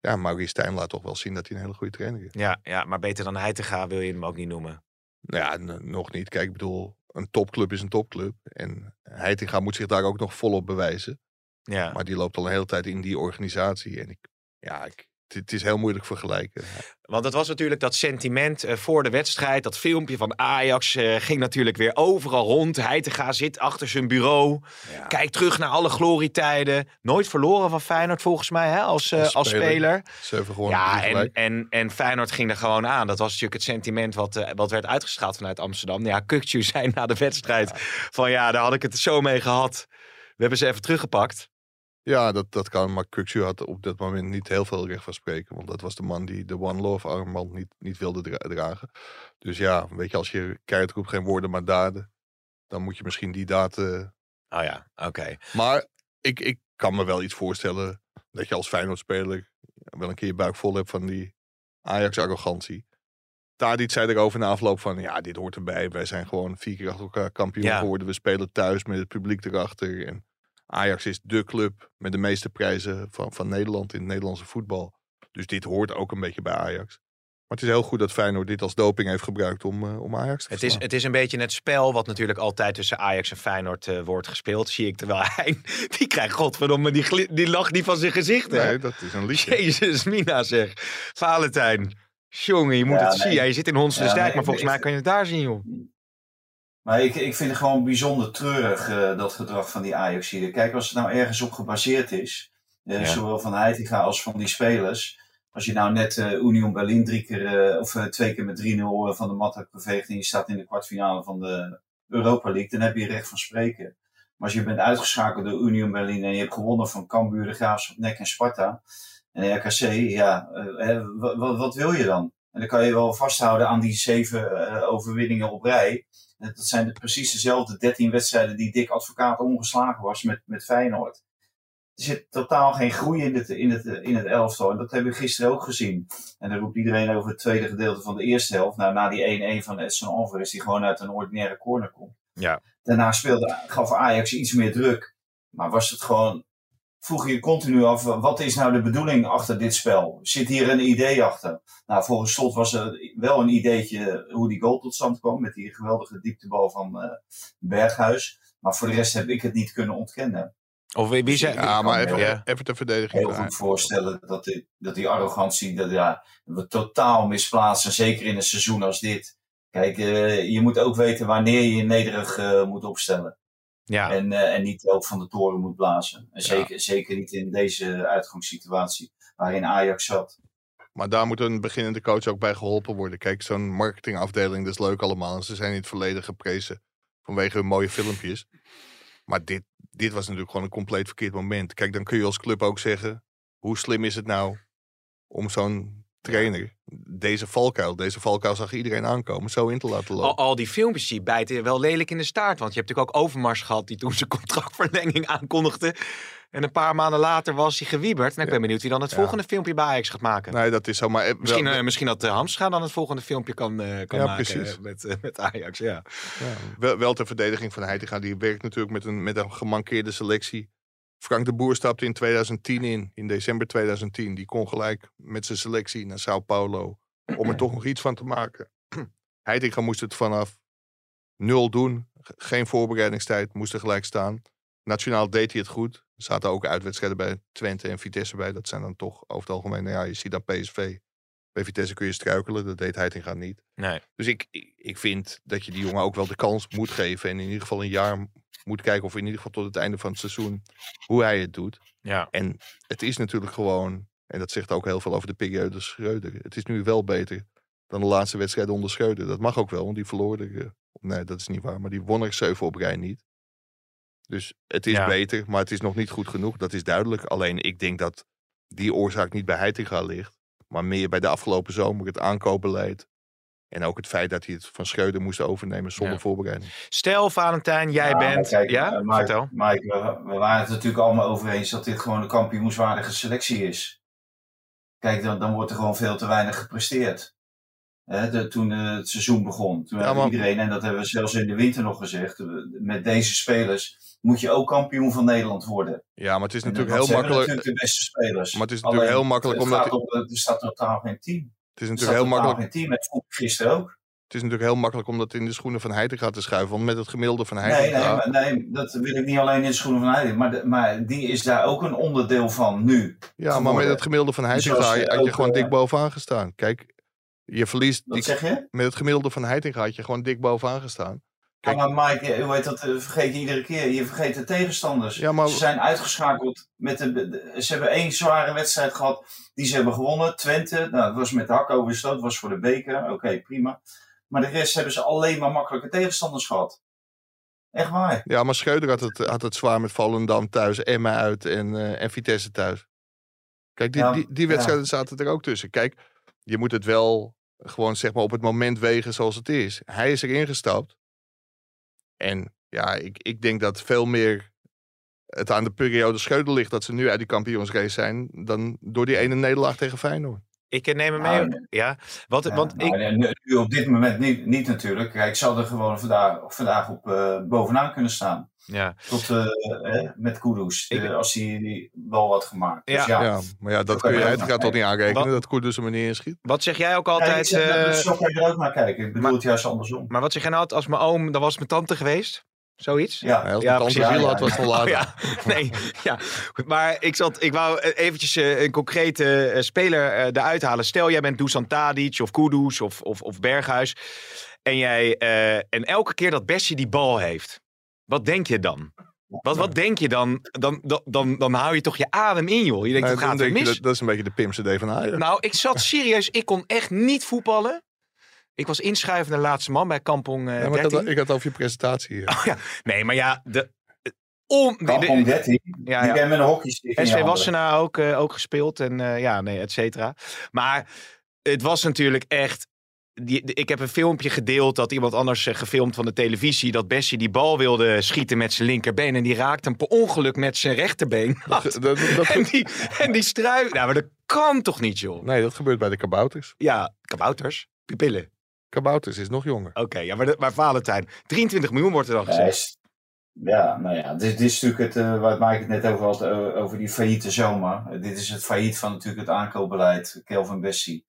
S4: ja, Maurice Stijn laat toch wel zien dat hij een hele goede trainer is.
S3: Ja, ja maar beter dan hij te gaan wil je hem ook niet noemen.
S4: Nou ja, nog niet. Kijk, ik bedoel, een topclub is een topclub. En Heitinga moet zich daar ook nog volop bewijzen.
S3: Ja.
S4: Maar die loopt al een hele tijd in die organisatie. En ik, ja, ik, het is heel moeilijk vergelijken.
S3: Want het was natuurlijk dat sentiment uh, voor de wedstrijd. Dat filmpje van Ajax uh, ging natuurlijk weer overal rond. Heitinga zit achter zijn bureau. Ja. Kijkt terug naar alle glorietijden. Nooit verloren van Feyenoord volgens mij hè, als, uh, als speler.
S4: Zeven
S3: ja, en, en, en Feyenoord ging er gewoon aan. Dat was natuurlijk het sentiment wat, wat werd uitgestraald vanuit Amsterdam. Ja, Kukju zei na de wedstrijd van ja, daar had ik het zo mee gehad. We hebben ze even teruggepakt.
S4: Ja, dat, dat kan. Maar Kuksu had op dat moment niet heel veel recht van spreken. Want dat was de man die de One Love armband niet, niet wilde dragen. Dus ja, weet je, als je keihard roept geen woorden maar daden. Dan moet je misschien die daden...
S3: Oh ja, oké.
S4: Maar ik, ik kan me wel iets voorstellen dat je als Feyenoord-speler wel een keer je buik vol hebt van die Ajax-arrogantie. Tadic zei erover na afloop van, ja, dit hoort erbij. Wij zijn gewoon vier keer achter elkaar kampioen geworden. We spelen thuis met het publiek erachter. En Ajax is de club met de meeste prijzen van, van Nederland in het Nederlandse voetbal. Dus dit hoort ook een beetje bij Ajax. Maar het is heel goed dat Feyenoord dit als doping heeft gebruikt om, uh, om Ajax te
S3: het is, het is een beetje het spel wat natuurlijk altijd tussen Ajax en Feyenoord uh, wordt gespeeld. Zie ik terwijl hij, die krijgt godverdomme, die, die lacht niet van zijn gezicht. Hè?
S4: Nee, dat is een liedje.
S3: Jezus, Mina zeg. Valentijn. Jongen, je moet het zien. Ja, je zit in Honsdijk, ja, maar volgens mij kan je het daar zien, joh.
S5: Maar ik, ik vind het gewoon bijzonder treurig, uh, dat gedrag van die Ajaxiden. Kijk, als het nou ergens op gebaseerd is, uh, zowel van Heitinga als van die spelers. Als je nou net uh, Union Berlin drie keer, of twee keer met 3-0 van de mat hebt beveegd en je staat in de kwartfinale van de Europa League, dan heb je recht van spreken. Maar als je bent uitgeschakeld door Union Berlin en je hebt gewonnen van Cambuur, de Graafschap, NEC en Sparta. En RKC, ja, eh, wat, wat wil je dan? En dan kan je wel vasthouden aan die zeven eh, overwinningen op rij. Dat zijn de, precies dezelfde 13 wedstrijden die Dick Advocaat ongeslagen was met, met Feyenoord. Er zit totaal geen groei in het, in, het, in het elftal. En dat hebben we gisteren ook gezien. En dan roept iedereen over het tweede gedeelte van de eerste helft. Nou, na die 1-1 van Edson Alvarez, die gewoon uit een ordinaire corner komt.
S3: Ja.
S5: Daarna speelde, gaf Ajax iets meer druk. Maar was het gewoon, vroeg je continu af, wat is nou de bedoeling achter dit spel? Zit hier een idee achter? Nou, volgens Slot was er wel een ideetje hoe die goal tot stand kwam. Met die geweldige dieptebal van uh, Berghuis. Maar voor de rest heb ik het niet kunnen ontkennen.
S3: Of wie, zei...
S4: Ja, maar even,
S3: Ja.
S4: even ter verdediging.
S5: heel
S4: van
S5: goed voorstellen dat die, dat die arrogantie, dat ja, we totaal misplaatst. En zeker in een seizoen als dit. Kijk, eh, je moet ook weten wanneer je je nederig eh, moet opstellen.
S3: Ja.
S5: En, eh, en niet ook van de toren moet blazen. En zeker, zeker niet in deze uitgangssituatie waarin Ajax zat.
S4: Maar daar moet een beginnende coach ook bij geholpen worden. Kijk, zo'n marketingafdeling, dat is leuk allemaal. En ze zijn in het verleden geprezen vanwege hun mooie filmpjes. Maar dit, dit was natuurlijk gewoon een compleet verkeerd moment. Kijk, dan kun je als club ook zeggen, hoe slim is het nou om zo'n trainer, deze valkuil, deze valkuil zag iedereen aankomen, zo in te laten lopen.
S3: Al, al die filmpjes die bijten wel lelijk in de staart. Want je hebt natuurlijk ook Overmars gehad die toen zijn contractverlenging aankondigde. En een paar maanden later was hij gewieberd. En ik ben benieuwd wie dan het
S4: Ja.
S3: volgende filmpje bij Ajax gaat maken.
S4: Nee, dat is zo. Maar eh, wel-
S3: Misschien, eh, misschien dat de Hamstra dan het volgende filmpje kan, eh, kan
S4: Ja,
S3: maken
S4: precies.
S3: met, met Ajax. Ja.
S4: Ja, wel, wel ter verdediging van Heitinga. Die werkt natuurlijk met een, met een gemankeerde selectie. Frank de Boer stapte in 2010 in, in december 2010. Die kon gelijk met zijn selectie naar Sao Paulo. Om er toch nog iets van te maken. Heitinga moest het vanaf nul doen. Ge- Geen voorbereidingstijd, moest er gelijk staan. Nationaal deed hij het goed. Er zaten ook uitwedstrijden bij Twente en Vitesse bij. Dat zijn dan toch over het algemeen, nou ja, je ziet dan PSV. Bij Vitesse kun je struikelen, dat deed Heitinga niet.
S3: Nee.
S4: Dus ik- ik vind dat je die jongen ook wel de kans moet geven. En in ieder geval een jaar moet kijken, of in ieder geval tot het einde van het seizoen, hoe hij het doet.
S3: Ja.
S4: En het is natuurlijk gewoon, en dat zegt ook heel veel over de periode Schreuder. Het is nu wel beter dan de laatste wedstrijd onder Schreuder. Dat mag ook wel, want die verloor er, eh, nee dat is niet waar, maar die won er zeven op rij niet. Dus het is
S3: Ja.
S4: beter, maar het is nog niet goed genoeg. Dat is duidelijk. Alleen ik denk dat die oorzaak niet bij Heitinga ligt. Maar meer bij de afgelopen zomer, het aankoopbeleid. En ook het feit dat hij het van Schreuder moest overnemen zonder
S3: Ja.
S4: voorbereiding.
S3: Stel, Valentijn, jij
S5: Ja,
S3: bent...
S5: kijk,
S3: ja,
S5: eh, Mike,
S3: vertel.
S5: Mike, we, we waren het natuurlijk allemaal over eens dat dit gewoon een kampioenswaardige selectie is. Kijk, dan, dan wordt er gewoon veel te weinig gepresteerd. Hè, de- toen eh, het seizoen begon. Toen
S4: Ja,
S5: had
S4: maar-
S5: iedereen, en dat hebben we zelfs in de winter nog gezegd, met deze spelers moet je ook kampioen van Nederland worden.
S4: Ja, maar het is natuurlijk heel makkelijk.
S5: natuurlijk de beste spelers.
S4: Maar het is natuurlijk
S5: Alleen,
S4: heel makkelijk
S5: het
S4: omdat.
S5: gaat om- er staat totaal geen team.
S4: Het is natuurlijk heel makkelijk.
S5: Dat vond ik gisteren ook.
S4: Het is natuurlijk heel makkelijk om dat in de schoenen van Heitinga te schuiven. Want met het gemiddelde van
S5: Nee,
S4: Heitinga.
S5: nee, maar, nee, dat wil ik niet alleen in de schoenen van Heiding. Maar, de- maar die is daar ook een onderdeel van nu.
S4: ja, maar met het gemiddelde van Heitinga
S5: Zoals,
S4: had je-
S5: eh, ook,
S4: gewoon
S5: eh,
S4: dik bovenaan gestaan. Kijk, je verliest.
S5: Wat
S4: Die,
S5: zeg je?
S4: met het gemiddelde van Heitinga had je gewoon dik bovenaan gestaan.
S5: Ja, maar Mike, hoe heet dat, eh, vergeet je iedere keer. Je vergeet de tegenstanders.
S4: Ja, maar-
S5: Ze zijn uitgeschakeld. Met de, ze hebben één zware wedstrijd gehad die ze hebben gewonnen. Twente, nou, dat was met de hak over stoot, was voor de beker. Oké, prima. Maar de rest hebben ze alleen maar makkelijke tegenstanders gehad. Echt waar.
S4: Ja, maar Schreuder had het, had het zwaar met Volendam thuis, Emma uit en, eh, en Vitesse thuis. Kijk, die,
S5: Ja,
S4: die, die
S5: ja.
S4: wedstrijden zaten er ook tussen. Kijk, je moet het wel gewoon zeg maar op het moment wegen zoals het is. Hij is erin gestapt. En ja, ik, ik denk dat veel meer het aan de periode Schreuder ligt dat ze nu uit die kampioensrace zijn, dan door die ene nederlaag tegen Feyenoord.
S3: Ik neem hem mee.
S5: Nou,
S3: ja, wat,
S5: Ja,
S3: want
S5: nou,
S3: ik,
S5: nu, nu op dit moment niet, niet natuurlijk. Kijk, ik zou er gewoon vandaag, vandaag op eh, bovenaan kunnen staan.
S3: Ja.
S5: Tot, eh, met Kudus,
S3: Ik-
S5: eh, als hij die bal had gemaakt. Dus
S3: Ja.
S5: ja,
S4: Ja, maar ja, dat kun je
S5: je ook
S4: uit
S5: nog
S4: gaat toch niet aanrekenen,
S3: Wat-
S4: dat Koerders er maar niet inschiet.
S3: Wat zeg jij ook
S5: Ja, ik
S3: altijd?
S5: zeg, dus je er ook naar kijken. Ik bedoel
S3: maar-
S5: het juist andersom.
S3: maar wat zeg jij nou altijd? Als mijn oom, dan was mijn tante geweest? Zoiets?
S5: Ja,
S4: Ja, als
S3: Ja,
S4: ziel
S5: Ja,
S4: had, was het al later.
S3: Oh, nee, ja. Maar ik, zat, ik wou eventjes een concrete eh, speler eh, eruit halen. Stel, jij bent Dusan Tadic of Kudus of, of, of Berghuis. En, jij, eh, en elke keer dat Bessie die bal heeft. Wat denk je dan? Wat, wat denk je dan? Dan, dan, dan? dan hou je toch je adem in, joh. Je denkt,
S4: Nee,
S3: het
S4: dan
S3: gaat
S4: je,
S3: mis.
S4: dat, dat is een beetje de Pim CD van Ajax.
S3: Nou, ik zat serieus. Ik kon echt niet voetballen. Ik was inschuivende laatste man bij Kampong eh
S4: Ja, maar ik,
S3: 13.
S4: had, ik had over je presentatie hier.
S3: Oh ja, nee, maar ja, de, om...
S5: Kampong Getty,
S3: Ja,
S5: die
S3: ja.
S5: ben met een hockeystick
S3: SV. Wassenaar ook, eh, ook gespeeld en eh, ja, nee, et cetera. Maar het was natuurlijk echt... Die, ik heb een filmpje gedeeld dat iemand anders eh, gefilmd van de televisie... dat Bessie die bal wilde schieten met zijn linkerbeen... en die raakte hem per ongeluk met zijn rechterbeen.
S4: Dat, dat, dat-
S3: en die, en die struik... Nou, maar dat kan toch niet, joh?
S4: nee, dat gebeurt bij de kabouters.
S3: Ja, kabouters, pupillen.
S4: Kabouters is nog jonger.
S3: Oké, ja, maar, de- maar Valentijn, 23 miljoen wordt er dan gezegd.
S5: ja, nou ja, dit, dit is natuurlijk het, eh, waar Mike het net over had, eh, over die failliete zomer. Dit is het failliet van natuurlijk het aankoopbeleid, Kelvin Bessie.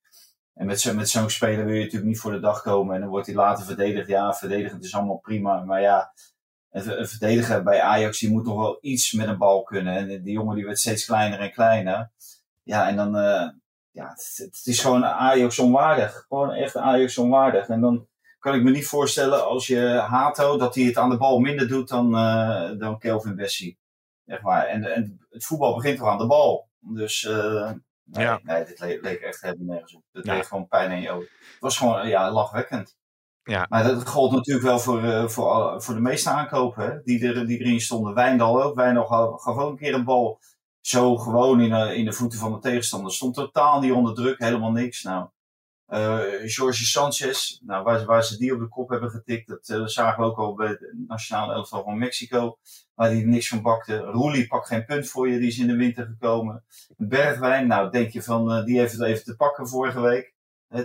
S5: En met, met zo'n speler wil je natuurlijk niet voor de dag komen. En dan wordt hij later verdedigd. Ja, verdedigend is allemaal prima. Maar ja, een, verdediger bij Ajax, die moet toch wel iets met een bal kunnen. En die jongen die werd steeds kleiner en kleiner. Ja, en dan, eh, ja, het, het is gewoon Ajax onwaardig. Gewoon echt Ajax onwaardig. En dan kan ik me niet voorstellen als je Hato, dat hij het aan de bal minder doet dan, eh, dan Kelvin Bessie. Echt waar. En, en het voetbal begint toch aan de bal. Dus eh, nee,
S3: Ja.
S5: nee, dit le- leek echt helemaal nergens op. Het
S3: Ja.
S5: leek gewoon pijn in je ogen. Het was gewoon eh, ja, lachwekkend.
S3: Ja.
S5: Maar dat gold natuurlijk wel voor, eh, voor, voor de meeste aankopen hè, die, er, die erin stonden. Wijndal ook. Wijndal gaf ook een keer een bal zo gewoon in, de- in de voeten van de tegenstander. Stond totaal niet onder druk, helemaal niks. Nou, eh Jorge Sanchez, nou, waar, waar ze die op de kop hebben getikt, dat eh, zagen we ook al bij het nationale elftal van Mexico, waar die er niks van bakte. Roelie pakt geen punt voor je, die is in de winter gekomen. Bergwijn, nou denk je van, eh, die heeft het even te pakken vorige week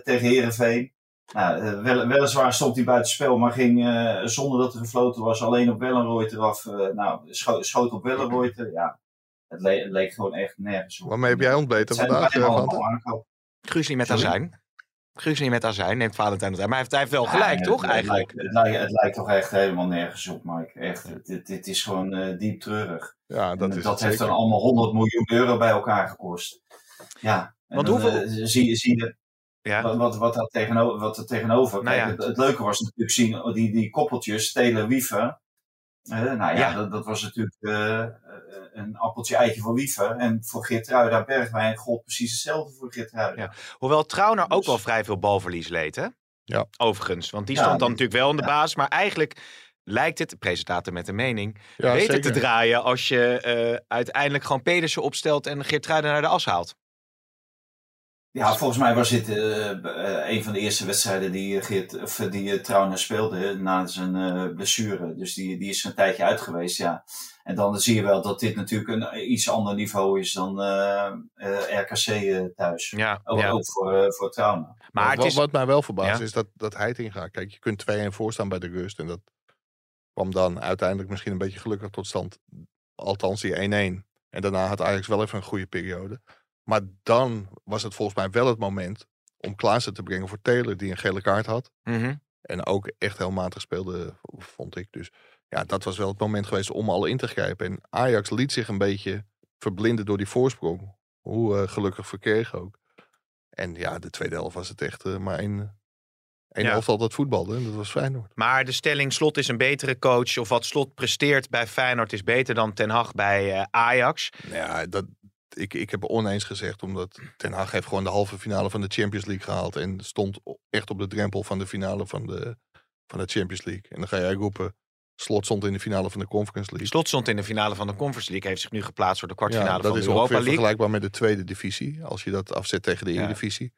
S5: tegen Herenveen. Nou, eh, wel, weliswaar stond hij buiten spel, maar ging eh, zonder dat er gefloten was alleen op Wellenreuter af. eh, nou, scho- schoot op Wellenreuter. Ja, het, le- het leek gewoon echt nergens op.
S4: Waarmee heb jij ontbeten vandaag.
S3: Gruusli met
S5: Sorry?
S3: Azijn. Gruusli met azijn neemt Valentijn het uit. Maar hij heeft, hij heeft wel gelijk,
S5: Ja,
S3: toch?
S5: het-
S3: Eigenlijk.
S5: Het lijkt, het, lijkt, toch echt helemaal nergens op, Mike. Echt, dit, dit is gewoon eh, diep treurig.
S4: Ja, dat
S5: En
S4: is
S5: dat heeft
S4: zeker.
S5: dan allemaal 100 miljoen euro bij elkaar gekost. Ja, en
S3: Want
S5: dan,
S3: hoeveel-
S5: eh, zie, je- zie je
S3: Ja.
S5: wat, wat, wat, daar tegenover, wat er tegenover.
S3: Nou
S5: Kijk,
S3: ja.
S5: het, het leuke was natuurlijk zien, oh, die, die koppeltjes, Stelen Wieven. Eh, nou ja,
S3: Ja.
S5: Dat, dat was natuurlijk een appeltje eitje voor Wieven. En voor Geertruida Bergwijn gold precies hetzelfde voor Geertruida.
S3: Ja. Hoewel Trauner ook
S5: Dus-
S3: wel vrij veel balverlies leed, hè?
S4: Ja.
S3: Overigens. Want die
S5: Ja,
S3: stond dan
S5: die-
S3: natuurlijk wel in de
S5: ja.
S3: baas. Maar eigenlijk lijkt het, de presentator met een mening,
S4: Ja,
S3: beter
S4: zeker.
S3: te draaien als je eh, uiteindelijk gewoon Pedersen opstelt en Geertruiden naar de as haalt.
S5: Ja, volgens mij was dit eh, eh, een van de eerste wedstrijden die, eh, Geert, of, eh, die eh, Trauner speelde na zijn eh, blessure. Dus die, die is een tijdje uit geweest, ja. En dan zie je wel dat dit natuurlijk een iets ander niveau is dan eh, eh, RKC eh, thuis.
S3: Ja,
S5: Ook,
S3: ja.
S5: ook voor, voor Trauner.
S3: maar het
S4: wat,
S3: is...
S4: wat mij wel verbaast
S3: Ja.
S4: is dat, dat Heitinga gaat. Kijk, je kunt 2-1 voorstaan bij de rust. En dat kwam dan uiteindelijk misschien een beetje gelukkig tot stand. Althans die 1-1. En daarna had Ajax wel even een goede periode. Maar dan was het volgens mij wel het moment om Klaassen te brengen voor Taylor. Die een gele kaart had.
S3: Mhm.
S4: En ook echt heel matig speelde, vond ik. Dus ja, dat was wel het moment geweest om al in te grijpen. En Ajax liet zich een beetje verblinden door die voorsprong. Hoe eh, gelukkig verkreeg ook. En ja, de tweede helft was het echt eh, maar één, één
S3: Ja.
S4: elftal dat voetbalde. En dat was Feyenoord.
S3: Maar de stelling Slot is een betere coach. Of wat Slot presteert bij Feyenoord is beter dan Ten Hag bij eh, Ajax.
S4: Nou ja, dat, ik, ik heb oneens gezegd. Omdat Ten Hag heeft gewoon de halve finale van de Champions League gehaald. En stond echt op de drempel van de finale van de, van de Champions League. En dan ga jij roepen, Slot stond in de finale van de Conference League.
S3: Slot stond in de finale van de Conference League. Heeft zich nu geplaatst voor de kwartfinale
S4: Ja, dat
S3: van de
S4: is
S3: Europa League.
S4: vergelijkbaar met de tweede divisie. Als je dat afzet tegen de
S3: Ja.
S4: Eredivisie.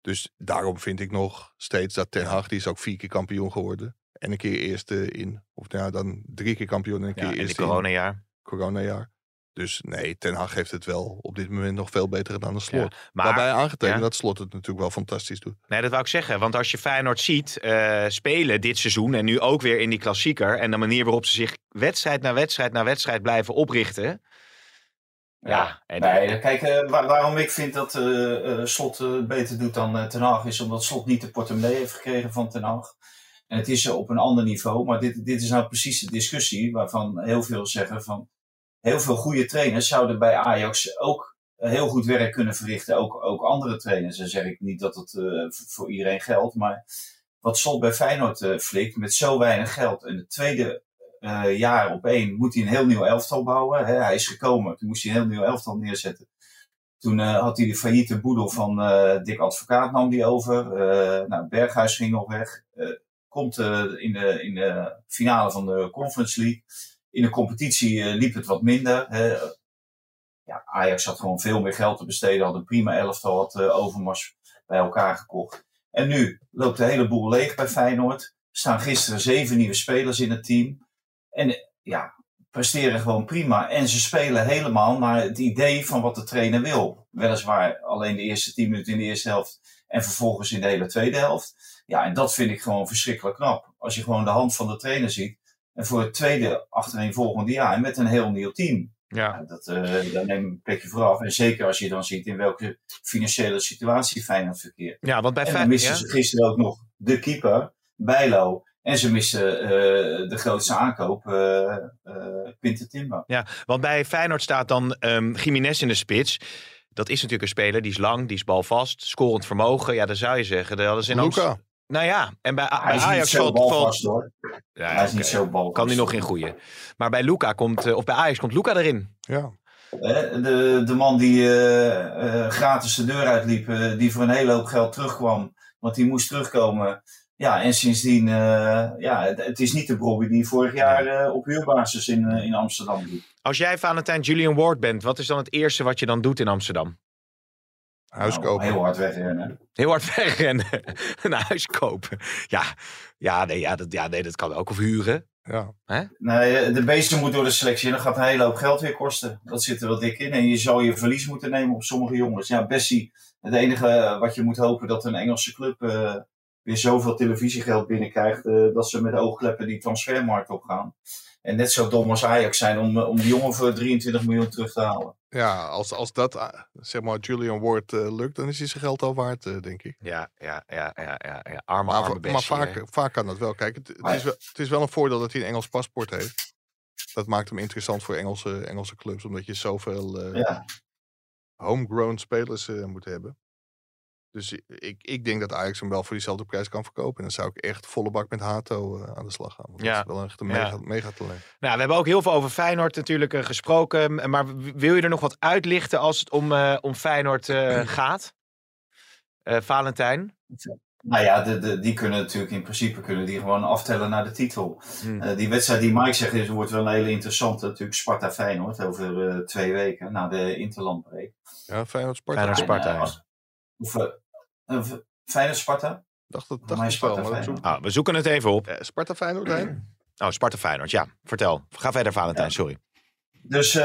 S4: Dus daarom vind ik nog steeds dat Ten Hag, die is ook vier keer kampioen geworden. En een keer eerste in, of nou dan drie keer kampioen en een keer
S3: Ja, in
S4: eerste
S3: die coronajaar.
S4: coronajaar. Dus nee, Ten Hag heeft het wel op dit moment nog veel beter gedaan dan Slot.
S3: Maar
S4: Waarbij aangetekend
S3: ja.
S4: dat Slot het natuurlijk wel fantastisch doet.
S3: Nee, dat wou ik zeggen. Want als je Feyenoord ziet eh, spelen dit seizoen en nu ook weer in die klassieker. En de manier waarop ze zich wedstrijd na wedstrijd na wedstrijd blijven oprichten. Ja, en
S5: Nee, kijk, eh, waar- waarom ik vind dat eh, eh, Slot eh, beter doet dan eh, Ten Hag... is omdat Slot niet de portemonnee heeft gekregen van Ten Hag. En het is eh, op een ander niveau. Maar dit, dit is nou precies de discussie waarvan heel veel zeggen van... heel veel goede trainers zouden bij Ajax ook heel goed werk kunnen verrichten. Ook, ook andere trainers. Dan zeg ik niet dat het eh, voor iedereen geldt. Maar wat Slot bij Feyenoord eh flikt met zo weinig geld... en het tweede eh, jaar op één moet hij een heel nieuw elftal bouwen. Hij is gekomen, toen moest hij een heel nieuw elftal neerzetten. Toen eh, had hij de failliete boedel van eh Dick Advocaat nam die over. Eh, nou, Berghuis ging nog weg. Eh, komt eh, in, de, in de finale van de Conference League. In de competitie liep het wat minder. Hè. Ja, Ajax had gewoon veel meer geld te besteden, had een prima elftal, had Overmars bij elkaar gekocht. En nu loopt de hele boel leeg bij Feyenoord. Er staan gisteren zeven nieuwe spelers in het team. En ja, presteren gewoon prima. En ze spelen helemaal naar het idee van wat de trainer wil. Weliswaar alleen de eerste tien minuten in de eerste helft. En vervolgens in de hele tweede helft. Ja, en dat vind ik gewoon verschrikkelijk knap. Als je gewoon de hand van de trainer ziet. En voor het tweede achtereenvolgende jaar met een heel nieuw team. Ja. dat, uh, daar neem ik een plekje vooraf. En zeker als je dan ziet in welke financiële situatie Feyenoord verkeert.
S3: Ja, want bij
S5: en dan missen ze gisteren ook nog de keeper, Bijlo. En ze missen uh, de grootste aankoop, uh, uh, Timber.
S3: Ja, want bij Feyenoord staat dan um, Jiménez in de spits. Dat is natuurlijk een speler, die is lang, die is balvast, scorend vermogen. Ja, dat zou je zeggen. Dat is in
S4: Luca.
S3: Nou ja, en bij,
S5: bij Ajax valt... valt hoor. Ja, hij is niet zo balvast.
S3: Kan hij nog in groeien. Maar bij Luca komt, of bij Ajax komt Luca erin.
S4: Ja.
S5: De, de man die uh, gratis de deur uitliep, uh, die voor een hele hoop geld terugkwam. Want die moest terugkomen. Ja, en sindsdien, uh, ja, het, het, is niet de Bobby die vorig jaar uh, op huurbasis in, uh, in Amsterdam liep.
S3: Als jij Valentijn Julian Ward bent, wat is dan het eerste wat je dan doet in Amsterdam?
S4: Huis nou, kopen.
S5: heel hard wegrennen.
S3: Heel hard wegrennen. een huis kopen. Ja, ja, nee, ja, dat, ja, nee, dat kan ook. Of huren.
S4: Ja.
S3: Hè?
S5: Nee, de beesten moet door de selectie. En dat gaat een hele hoop geld weer kosten. Dat zit er wel dik in. En je zal je verlies moeten nemen op sommige jongens. Ja, Bessie, het enige wat je moet hopen dat een Engelse club weer zoveel televisiegeld binnenkrijgt uh, dat ze met oogkleppen die transfermarkt opgaan. En net zo dom als Ajax zijn om, eh, om die jongen voor 23 miljoen terug te halen.
S4: Ja, als, als dat, uh, zeg maar, Julian Ward uh, lukt, dan is hij zijn geld al waard, denk ik.
S3: Ja, ja, ja, ja, ja, ja. arme,
S4: maar,
S3: arme
S4: Maar vaak, vaak kan dat wel. Kijk, het, het, is wel, het is wel een voordeel dat hij een Engels paspoort heeft. Dat maakt hem interessant voor Engelse, Engelse clubs, omdat je zoveel ja. homegrown spelers moet hebben. Dus ik, ik denk dat Ajax hem wel voor diezelfde prijs kan verkopen. En dan zou ik echt volle bak met Hato uh, aan de slag gaan. Want ja. dat is wel echt een mega, ja. mega talent.
S3: Nou, we hebben ook heel veel over Feyenoord natuurlijk uh, gesproken. Maar wil je er nog wat uitlichten als het om, uh, om Feyenoord gaat? Valentijn?
S5: Nou ja, de, de, die kunnen natuurlijk in principe kunnen die gewoon aftellen naar de titel. Hmm. die wedstrijd die Mike zegt, is, wordt wel een hele interessante. Natuurlijk Sparta-Feyenoord over twee weken na de Interlandbreek.
S4: Ja, Feyenoord-Sparta.
S3: Feyenoord-Sparta,
S5: Of, uh, Feyenoord Sparta?
S4: Dacht dat, dacht Sparta, wel, Feyenoord.
S3: Ah, we zoeken het even op.
S4: Uh, Sparta Feyenoord heen?
S3: Oh, Sparta Feyenoord, ja. Vertel. Ga verder Valentijn, ja. sorry.
S5: Dus uh,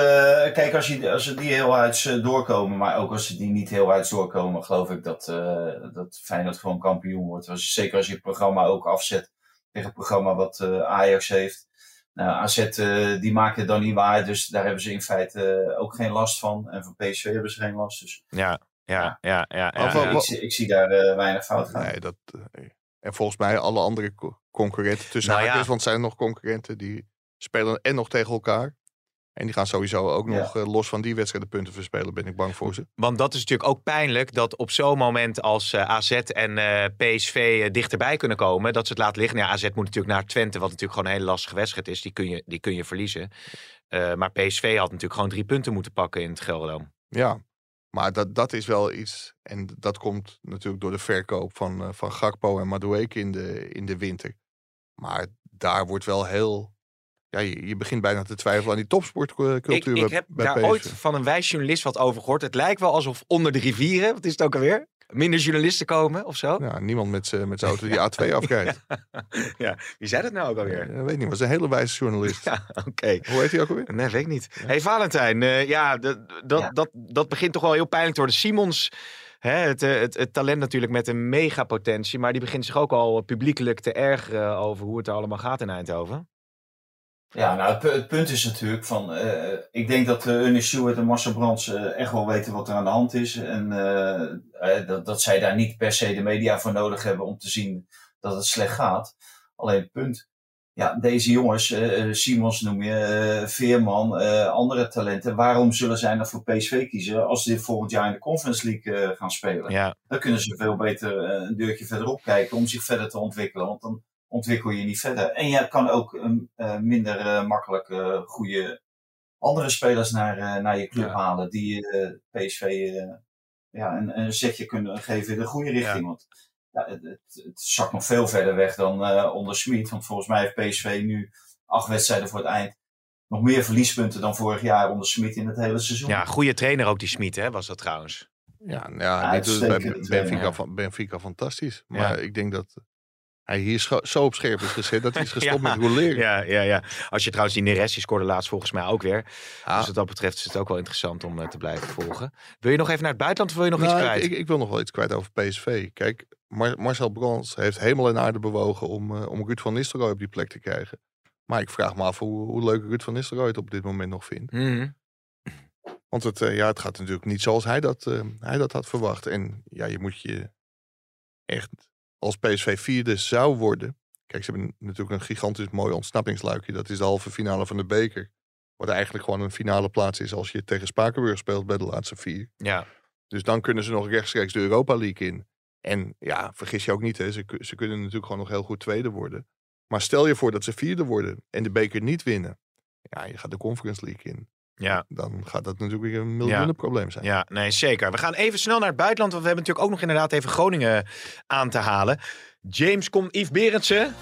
S5: kijk, als, je, als ze die heel uit doorkomen, maar ook als ze die niet heel uit doorkomen, geloof ik dat, uh, dat Feyenoord gewoon kampioen wordt. Als, zeker als je het programma ook afzet tegen het programma wat uh, Ajax heeft. Nou, AZ die maken het dan niet waar, dus daar hebben ze in feite ook geen last van. En van PSV hebben ze geen last. Dus
S3: ja. Ja, ja, ja. ja,
S5: ja. Ik, ik, zie daar uh, weinig fout gaan.
S4: Nee, dat, uh, en volgens mij alle andere co concurrenten tussen nou, haakjes, want zijn er nog concurrenten die spelen en nog tegen elkaar. En die gaan sowieso ook nog uh, los van die wedstrijden punten verspelen, ben ik bang voor ze.
S3: Want dat is natuurlijk ook pijnlijk dat op zo'n moment als AZ en PSV dichterbij kunnen komen, dat ze het laten liggen. Ja, AZ moet natuurlijk naar Twente, wat natuurlijk gewoon een hele lastige wedstrijd is. Die kun je, die kun je verliezen. maar PSV had natuurlijk gewoon drie punten moeten pakken in het Gelderdoom.
S4: Ja, maar dat, dat is wel iets. En dat komt natuurlijk door de verkoop van, uh, van Gakpo en Madueke in de, in de winter. Maar daar wordt wel heel. Ja, je, je begint bijna te twijfelen aan die topsportcultuur. Ik,
S3: ik heb daar
S4: PSV.
S3: ooit van een wijsjournalist wat over gehoord. Het lijkt wel alsof onder de rivieren, wat is het ook alweer? Minder journalisten komen of zo?
S4: Ja, niemand met zijn auto die A2 afrijdt.
S3: ja, wie zei dat nou ook alweer?
S4: Ja, weet niet, maar is een hele wijze journalist.
S3: Ja, oké.
S4: Hoe heet hij ook alweer?
S3: Nee, weet ik niet. Ja. hey, Valentijn, uh, ja, dat, dat, ja. Dat, dat begint toch wel heel pijnlijk te worden. Simons, hè, het, het, het, talent natuurlijk met een megapotentie, maar die begint zich ook al publiekelijk te ergeren over hoe het er allemaal gaat in Eindhoven.
S5: Ja, nou, het, het, punt is natuurlijk van, uh, ik denk dat uh, Ernie Stewart en Marcel Brands uh, echt wel weten wat er aan de hand is. En dat, dat zij daar niet per se de media voor nodig hebben om te zien dat het slecht gaat. Alleen het punt, ja, deze jongens, Simons noem je, Veerman, andere talenten, waarom zullen zij dan voor PSV kiezen als ze volgend jaar in de Conference League gaan spelen?
S3: Ja.
S5: Dan kunnen ze veel beter een deurtje verderop kijken om zich verder te ontwikkelen. Want dan ontwikkel je niet verder. En je kan ook um, uh, minder uh, makkelijk uh, goede andere spelers naar, naar je club ja. halen. Die PSV ja, een, een zetje kunnen geven in de goede richting. Ja. Want ja, het, het, het, zakt nog veel verder weg dan onder Smit. Want volgens mij heeft PSV nu acht wedstrijden voor het eind nog meer verliespunten dan vorig jaar onder Smit in het hele seizoen.
S3: Ja, goede trainer ook die Smit, hè, was dat trouwens.
S4: Ja, nou ja,
S5: Ja,
S4: dit is bij Benfica, van, Benfica fantastisch. Maar
S3: Ja.
S4: ik denk dat hij hier zo op scherp is gezet dat hij is gestopt
S3: Ja,
S4: met roleren.
S3: Ja, ja, ja. Als je trouwens die Neres, die scoorde laatst volgens mij ook weer.
S4: Ja.
S3: Dus wat dat betreft is het ook wel interessant om eh, te blijven volgen. Wil je nog even naar het buitenland of wil je nog
S4: Nou,
S3: iets kwijt?
S4: ik, ik wil nog wel iets kwijt over PSV. Kijk, Mar- Marcel Brands heeft helemaal in aarde bewogen om, eh, om Ruud van Nistelrooy op die plek te krijgen. Maar ik vraag me af hoe, hoe leuk Ruud van Nistelrooy het op dit moment nog vindt.
S3: Mhm.
S4: Want het, eh, ja, het gaat natuurlijk niet zoals hij dat, hij dat had verwacht. En ja, je moet je echt, als PSV vierde zou worden. Kijk, ze hebben natuurlijk een gigantisch mooi ontsnappingsluikje. Dat is de halve finale van de beker. Wat eigenlijk gewoon een finale plaats is als je tegen Spakenburg speelt bij de laatste vier.
S3: Ja,
S4: Dus dan kunnen ze nog rechtstreeks de Europa League in. En ja, vergis je ook niet, hè, ze, ze kunnen natuurlijk gewoon nog heel goed tweede worden. Maar stel je voor dat ze vierde worden en de beker niet winnen. Ja, je gaat de Conference League in.
S3: Ja,
S4: Dan gaat dat natuurlijk weer een miljoenenprobleem zijn.
S3: ja, nee, zeker. We gaan even snel naar het buitenland, want we hebben natuurlijk ook nog inderdaad even Groningen aan te halen. James komt Yves Berendsen.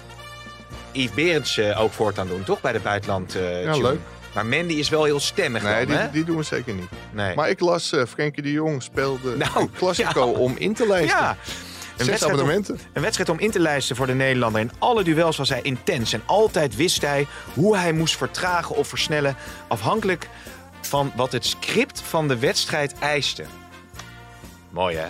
S3: Yves Berendsen ook voortaan doen, toch? Bij de buitenland. eh,
S4: Ja, leuk.
S3: Maar Mandy is wel heel stemmig
S4: Nee,
S3: dan, hè?
S4: die, die doen we zeker niet.
S3: Nee.
S4: Maar ik las, eh Frenkie de Jong speelde
S3: Nou,
S4: een Classico
S3: ja.
S4: om in te lijsten.
S3: ja, een
S4: Zes
S3: wedstrijd, om, een wedstrijd om in te lijsten voor de Nederlander. In alle duels was hij intens. En altijd wist hij hoe hij moest vertragen of versnellen. Afhankelijk van wat het script van de wedstrijd eiste. Mooi hè?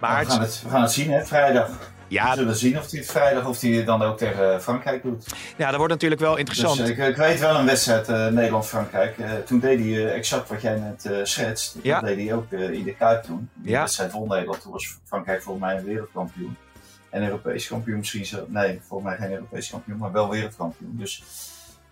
S3: Maar
S5: we, gaan het, we gaan het zien, hè, vrijdag.
S3: Ja,
S5: We zullen zien of hij het vrijdag of hij dan ook tegen Frankrijk doet.
S3: ja, dat wordt natuurlijk wel
S5: Dus
S3: interessant.
S5: eh, ik, ik weet wel een wedstrijd eh, Nederland-Frankrijk. Eh, toen deed hij exact wat jij net schetst.
S3: Ja.
S5: Dat deed hij ook in de Kuip toen. Die
S3: Ja.
S5: wedstrijd won Nederland. Toen was Frankrijk volgens mij een wereldkampioen. En Europees kampioen misschien zo. Nee, volgens mij geen Europees kampioen, maar wel wereldkampioen. Dus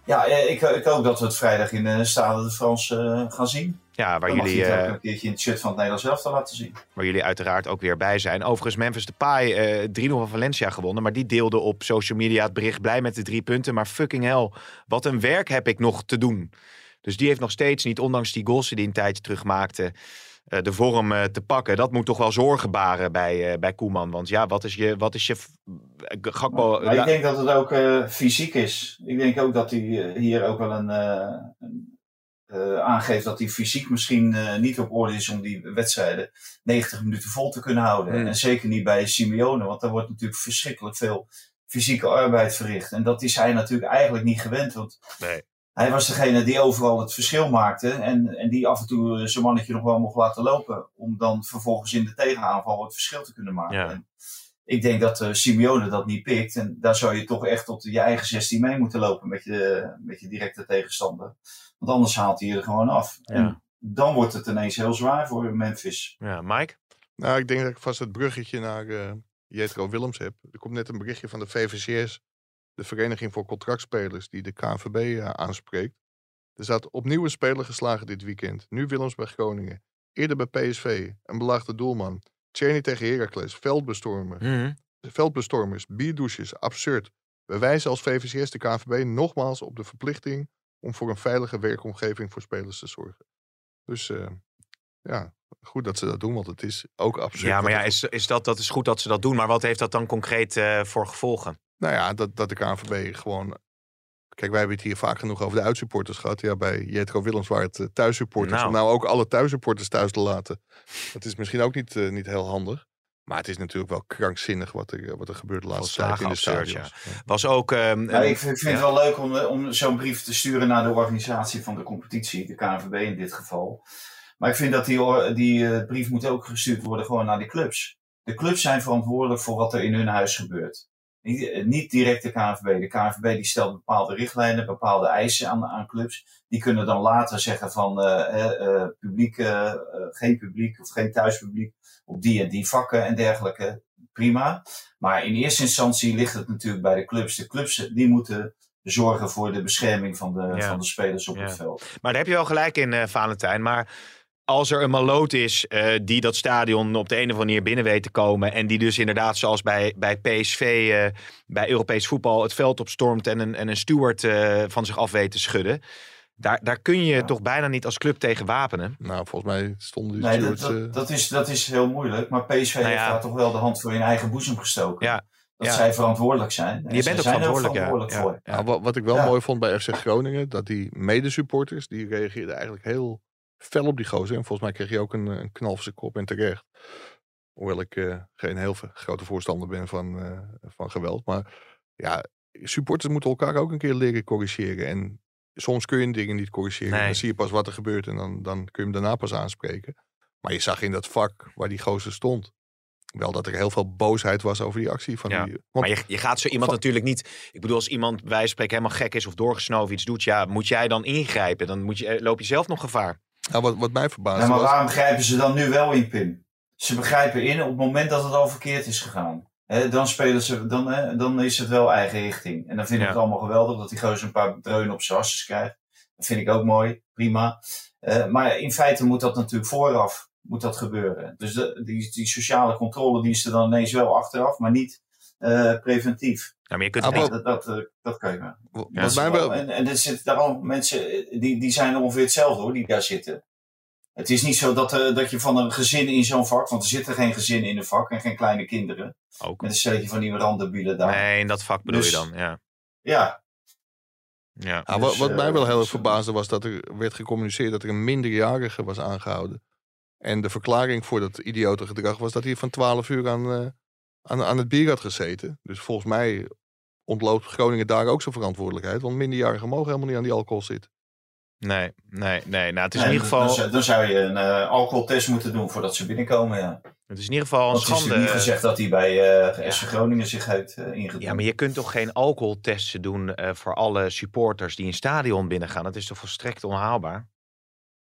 S5: ja, ik, ik hoop dat we het vrijdag in de Stade de France gaan zien.
S3: Ja, waar
S5: Dan
S3: jullie,
S5: ook
S3: eh,
S5: een keertje in het shirt van het Nederlands elftal laten zien.
S3: waar jullie uiteraard ook weer bij zijn. Overigens, Memphis Depay, eh 3-0 van Valencia gewonnen. Maar die deelde op social media het bericht blij met de drie punten. Maar fucking hell, wat een werk heb ik nog te doen. Dus die heeft nog steeds niet, ondanks die goals die hij een tijdje terug maakte... eh, de vorm te pakken. Dat moet toch wel zorgen baren bij, bij Koeman. Want ja, wat is je... Wat is je Gakpo,
S5: Maar ik denk dat het ook fysiek is. Ik denk ook dat hij hier ook wel een, eh, aangeeft dat hij fysiek misschien eh, niet op orde is om die wedstrijden 90 minuten vol te kunnen houden. En zeker niet bij Simeone, want daar wordt natuurlijk verschrikkelijk veel fysieke arbeid verricht. En dat is hij natuurlijk eigenlijk niet gewend. Want
S3: Nee.
S5: hij was degene die overal het verschil maakte. En, en die af en toe eh, zijn mannetje nog wel mocht laten lopen. Om dan vervolgens in de tegenaanval het verschil te kunnen maken.
S3: Ja.
S5: En ik denk dat eh, Simeone dat niet pikt. En daar zou je toch echt tot je eigen 16 mee moeten lopen met je, met je directe tegenstander. Want anders haalt hij er gewoon af.
S3: Ja.
S5: En dan wordt het ineens heel zwaar voor Memphis.
S3: ja, Mike?
S4: Nou, ik denk dat ik vast het bruggetje naar eh Jetro Willems heb. Er komt net een berichtje van de VVCS, de Vereniging voor Contractspelers, die de KNVB eh, aanspreekt. Er staat opnieuw een speler geslagen dit weekend. Nu Willems bij Groningen. Eerder bij PSV, een belaagde doelman. Tjerni tegen Heracles, veldbestormer.
S3: Mhm.
S4: veldbestormers, bierdouches, absurd. We wijzen als VVCS de KNVB nogmaals op de verplichting om voor een veilige werkomgeving voor spelers te zorgen. Dus eh, ja, goed dat ze dat doen, want het is ook absurd.
S3: Ja, maar ja, is, is dat, dat is goed dat ze dat doen. Maar wat heeft dat dan concreet eh, voor gevolgen?
S4: Nou ja, dat, dat de KNVB gewoon... Kijk, wij hebben het hier vaak genoeg over de uitsupporters gehad. Ja, bij Jetro Willems waren het eh, thuissupporters.
S3: Nou.
S4: Om nou ook alle thuissupporters thuis te laten. Dat is misschien ook niet, niet heel handig. Maar het is natuurlijk wel krankzinnig wat er, wat er gebeurt de laatste tijd in de stadions. Ja.
S3: Was ook... ehm,
S5: Maar ik vind, ik vind
S3: ja.
S5: het wel leuk om, eh, om zo'n brief te sturen naar de organisatie van de competitie, de KNVB in dit geval. Maar ik vind dat die, die eh, brief moet ook gestuurd worden gewoon naar de clubs. De clubs zijn verantwoordelijk voor wat er in hun huis gebeurt. Niet, eh, niet direct de KNVB. De KNVB die stelt bepaalde richtlijnen, bepaalde eisen aan, aan clubs. Die kunnen dan later zeggen van eh, eh, publiek, geen publiek of geen thuispubliek op die en die vakken en dergelijke. Prima. Maar in eerste instantie ligt het natuurlijk bij de clubs. De clubs die moeten zorgen voor de bescherming van de,
S3: Ja.
S5: van de spelers op
S3: Ja.
S5: het veld.
S3: Maar daar heb je wel gelijk in, Valentijn. Maar als er een maloot is eh, die dat stadion op de een of andere manier binnen weet te komen. En die dus inderdaad, zoals bij, bij PSV, eh, bij Europees voetbal, het veld opstormt en een, en een steward eh, van zich af weet te schudden. Daar, daar kun je
S5: Ja.
S3: toch bijna niet als club tegen wapenen.
S4: Nou, volgens mij stonden die
S5: Nee, dat,
S4: stewards...
S5: dat,
S4: eh,
S5: dat, is, dat is heel moeilijk. Maar PSV
S3: Nou
S5: heeft daar toch wel de hand voor in eigen boezem gestoken.
S3: Ja.
S5: Dat
S3: Ja.
S5: zij verantwoordelijk zijn. En
S3: Je
S5: zij
S3: bent ook
S5: zijn er
S3: verantwoordelijk, ja.
S5: verantwoordelijk
S3: Ja,
S5: voor.
S3: ja.
S4: Nou, wat, wat ik wel
S5: Ja.
S4: mooi vond bij FC Groningen, dat die medesupporters, die reageerden eigenlijk heel fel op die gozer. En volgens mij kreeg hij ook een, een knal voor zijn kop en terecht. Hoewel ik eh, geen heel grote voorstander ben van, eh, van geweld. Maar ja, supporters moeten elkaar ook een keer leren corrigeren. En soms kun je dingen niet corrigeren.
S3: Nee.
S4: Dan zie je pas wat er gebeurt en dan, dan kun je hem daarna pas aanspreken. Maar je zag in dat vak waar die gozer stond, wel dat er heel veel boosheid was over die actie van
S3: Ja.
S4: die... Want
S3: Maar je, je gaat zo iemand
S4: Van-
S3: natuurlijk niet. Ik bedoel, als iemand bij spreken helemaal gek is of doorgesnoven iets doet, ja, moet jij dan ingrijpen? Dan moet je, eh, loop je zelf nog gevaar.
S4: Nou, wat, wat mij verbaasde
S5: Ja, maar
S4: was...
S5: waarom grijpen ze dan nu wel in, Pim? Ze begrijpen in op het moment dat het al verkeerd is gegaan. Hè, dan, spelen ze, dan, hè, dan is het wel eigen richting. En dan vind ik
S3: Ja.
S5: het allemaal geweldig dat die gozer een paar dreunen op zijn hasses krijgt. Dat vind ik ook mooi, prima. Eh, maar in feite moet dat natuurlijk vooraf moet dat gebeuren. Dus de, die, die sociale controlediensten dan ineens wel achteraf, maar niet eh, preventief.
S3: Ja, maar je kunt
S4: Ah,
S5: Dat, dat, eh, dat kan je maar.
S4: Wat
S3: Ja,
S4: wat mij wel,
S5: En, en er zitten daar al mensen, eh, die, die zijn ongeveer hetzelfde hoor, die daar zitten. Het is niet zo dat, eh, dat je van een gezin in zo'n vak, want er zitten geen gezinnen in een vak en geen kleine kinderen.
S3: ook.
S5: Met een stelletje van die randebielen daar.
S3: Nee, in dat vak bedoel
S5: Dus-
S3: je dan. Ja.
S5: Ja,
S3: ja.
S5: Dus,
S4: wat, wat
S5: eh,
S4: mij wel heel erg
S5: dus, eh,
S4: verbaasde was dat er werd gecommuniceerd dat er een minderjarige was aangehouden. En de verklaring voor dat idiote gedrag was dat hij van 12 uur aan, eh, aan, aan het bier had gezeten. Dus volgens mij ontloopt Groningen daar ook zijn verantwoordelijkheid. Want minderjarigen mogen helemaal niet aan die alcohol zitten.
S3: Nee, nee, nee. Nou, het is
S5: Nee,
S3: in ieder geval,
S5: Dan, zou- dan zou je een eh, alcoholtest moeten doen voordat ze binnenkomen. Ja.
S3: het is in ieder geval een
S5: Want het is
S3: schande.
S5: niet gezegd dat hij bij eh SC Groningen zich heeft eh ingedrongen.
S3: Ja, maar je kunt toch geen alcoholtesten doen eh, voor alle supporters die een stadion binnengaan? Dat is toch volstrekt onhaalbaar?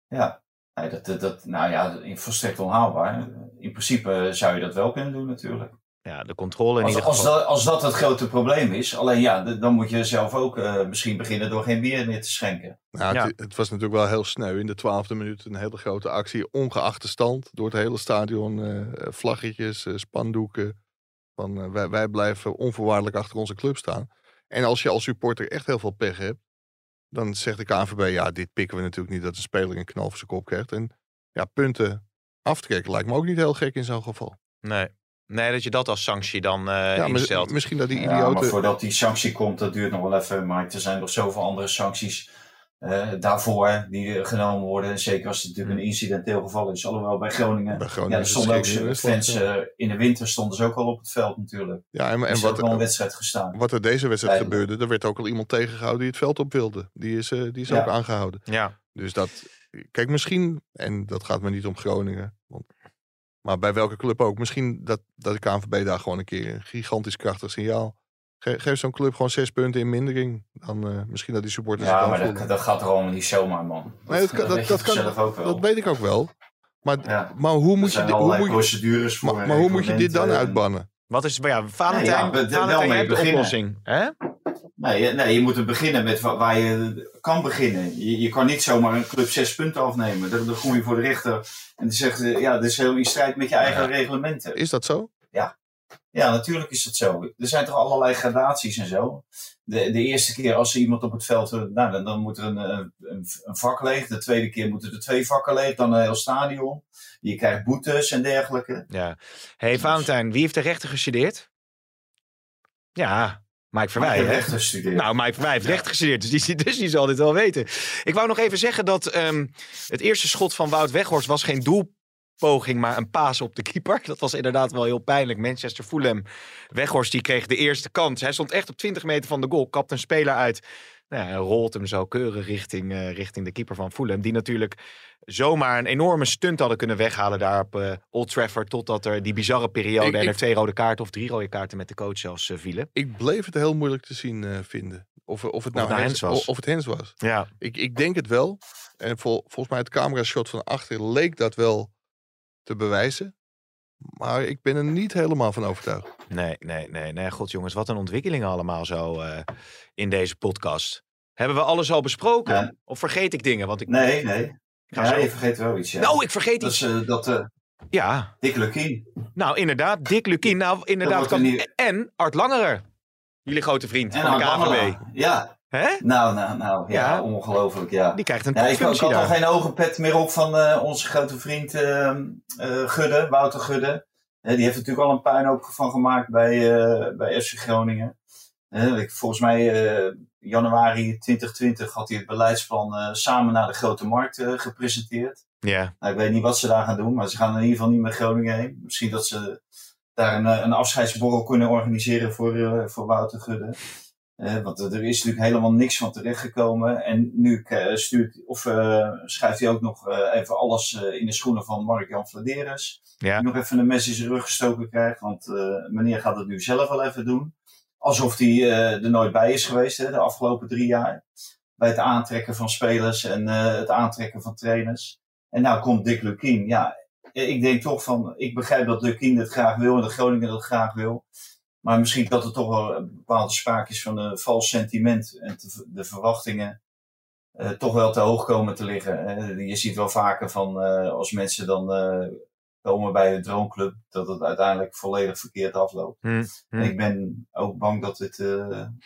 S5: Ja, nee, dat, dat, nou ja, volstrekt onhaalbaar. In principe zou je dat wel kunnen doen natuurlijk.
S3: Ja, de controle in
S5: Als,
S3: ieder
S5: als,
S3: geval.
S5: dat, als dat het grote probleem is, alleen ja, dan moet je zelf ook eh, misschien beginnen door geen bier meer te schenken.
S4: Nou,
S3: Ja.
S4: het, het was natuurlijk wel heel sneu. In de twaalfde minuut een hele grote actie. Ongeacht de stand. Door het hele stadion. eh, vlaggetjes, eh, spandoeken. Van, wij, wij blijven onvoorwaardelijk achter onze club staan. En als je als supporter echt heel veel pech hebt. Dan zegt de KNVB, ja, dit pikken we natuurlijk niet. Dat een speler een knal voor zijn kop krijgt. En ja, punten aftrekken lijkt me ook niet heel gek in zo'n geval.
S3: Nee. Nee, dat je dat als sanctie dan eh
S4: ja,
S3: instelt.
S4: misschien dat die
S5: Ja, maar
S4: idioten...
S5: voordat die sanctie komt, dat duurt nog wel even. Maar er zijn nog zoveel andere sancties eh, daarvoor die genomen worden. En zeker als het natuurlijk een incidenteel geval is. Alhoewel bij Groningen,
S4: Bij
S5: ja,
S4: Groningen
S5: er
S4: is het
S5: stonden ook fans
S4: ja.
S5: eh, in de winter stonden ze ook al op het veld natuurlijk.
S4: Ja, en,
S5: Er
S4: en
S5: is ook
S4: wat,
S5: wel een wedstrijd gestaan.
S4: wat er deze wedstrijd gebeurde, er werd ook al iemand tegengehouden die het veld op wilde. Die is, eh, die is
S5: Ja.
S4: ook aangehouden.
S3: Ja,
S4: Dus dat, kijk, misschien, en dat gaat me niet om Groningen, maar bij welke club ook, misschien dat, dat de KNVB daar gewoon een keer een gigantisch krachtig signaal. Ge- geef zo'n club gewoon zes punten in mindering. Dan eh, misschien dat die supporters
S5: Ja, maar dat, dat gaat er allemaal niet zomaar, man.
S4: Nee, dat, kan- dat,
S5: weet
S4: dat,
S5: je
S4: kan,
S5: zelf ook wel.
S4: dat weet ik ook wel. Maar,
S5: Ja.
S4: maar hoe moet je, dit- hoe moet
S5: procedures voor.
S4: maar, hoe moet je dit dan
S5: reglementen.
S4: uitbannen?
S3: wat is maar ja, Valentijn,
S5: ja,
S3: Valentijn,
S5: wel
S3: jij
S5: mee
S3: hebt de
S5: beginnen.
S3: oplossing. Hè?
S5: Nee, je- nee, je moet er beginnen met wa- waar je kan beginnen. Je, je kan niet zomaar een club zes punten afnemen. Dan, dan kom je voor de rechter en dan zeggen ze, ja, dat is heel in strijd met je eigen
S3: Ja.
S5: reglementen.
S4: Is dat zo?
S5: Ja, natuurlijk is het zo. Er zijn toch allerlei gradaties en zo. De, de eerste keer als er iemand op het veld, eh, nou, dan, dan moet er een, een, een, vak leeg. De tweede keer moeten er twee vakken leeg, dan een heel stadion. Je krijgt boetes en dergelijke.
S3: Ja. hey, Valentijn, wie heeft de rechten gestudeerd? Ja, Mike Verwij,
S5: gestudeerd.
S3: Nou, Mike Verwij heeft recht gestudeerd, dus die, dus die zal dit wel weten. Ik wou nog even zeggen dat ehm, het eerste schot van Wout Weghorst was geen doelpoging, maar een paas op de keeper. Dat was inderdaad wel heel pijnlijk. Manchester Fulham, Weghorst die kreeg de eerste kans. Hij stond echt op 20 meter van de goal, kapt een speler uit. Nou ja, en rolt hem zo keurig richting, eh, richting de keeper van Fulham. Die natuurlijk zomaar een enorme stunt hadden kunnen weghalen daar op eh, Old Trafford. Totdat er die bizarre periode
S4: Ik-
S3: en
S4: ik-
S3: er twee rode kaarten of drie rode kaarten met de coach zelfs eh, vielen.
S4: Ik bleef het heel moeilijk te zien vinden. Of, of het nou
S3: nou
S4: hens,
S3: was.
S4: Of het hens was.
S3: Ja,
S4: Ik, ik denk het wel. En vol- volgens mij het camerashot van achter leek dat wel te bewijzen. Maar ik ben er niet helemaal van overtuigd.
S3: Nee, nee, nee, nee. God jongens, wat een ontwikkelingen allemaal zo eh, in deze podcast. Hebben we alles al besproken?
S5: Ja.
S3: Of vergeet ik dingen? Want ik
S5: Nee, nee.
S3: ga
S5: Ja,
S3: zo...
S5: je vergeet wel iets. Ja.
S3: Nou, ik vergeet
S5: dat
S3: iets.
S5: is eh, dat eh
S3: Ja,
S5: Dick Lukien.
S3: nou inderdaad. Dick Lukien. Nou, inderdaad.
S5: er
S3: Kan... En Art Langerer. Jullie grote vriend
S5: En
S3: van de KVB.
S5: Ja,
S3: Hè?
S5: nou, nou, nou. Ja,
S3: Ja.
S5: ongelooflijk, ja.
S3: Die krijgt een
S5: Ja, ik, ik had al geen ogenpet meer op van eh, onze grote vriend eh, eh, Gudde, Wouter Gudde. die heeft natuurlijk al een puinhoop van gemaakt bij, uh, bij FC Groningen. volgens mij januari 2020 had hij het beleidsplan samen naar de grote markt gepresenteerd.
S3: Ja.
S5: Nou, ik weet niet wat ze daar gaan doen, maar ze gaan in ieder geval niet met Groningen heen. Misschien dat ze daar een, een afscheidsborrel kunnen organiseren voor, voor Wouter Gudde. Uh, want er is natuurlijk helemaal niks van terechtgekomen. En nu uh, stuurt, of, uh, schrijft hij ook nog even alles in de schoenen van Mark-Jan Vladeres.
S3: Ja.
S5: Die nog even een mes in zijn rug gestoken krijgt. Want meneer gaat het nu zelf wel even doen. Alsof hij er nooit bij is geweest hè, de afgelopen drie jaar. Bij het aantrekken van spelers en het aantrekken van trainers. En nou komt Dick Lukien. Ja, ik denk toch van, ik begrijp dat Lukien het graag wil en dat Groningen dat graag wil. Maar misschien dat er toch wel een bepaalde sprake is van een vals sentiment en de verwachtingen uh, toch wel te hoog komen te liggen. je ziet wel vaker van uh, als mensen dan uh, komen bij een droomclub, dat het uiteindelijk volledig verkeerd afloopt.
S3: Hmm, hmm.
S5: Ik ben ook bang dat dit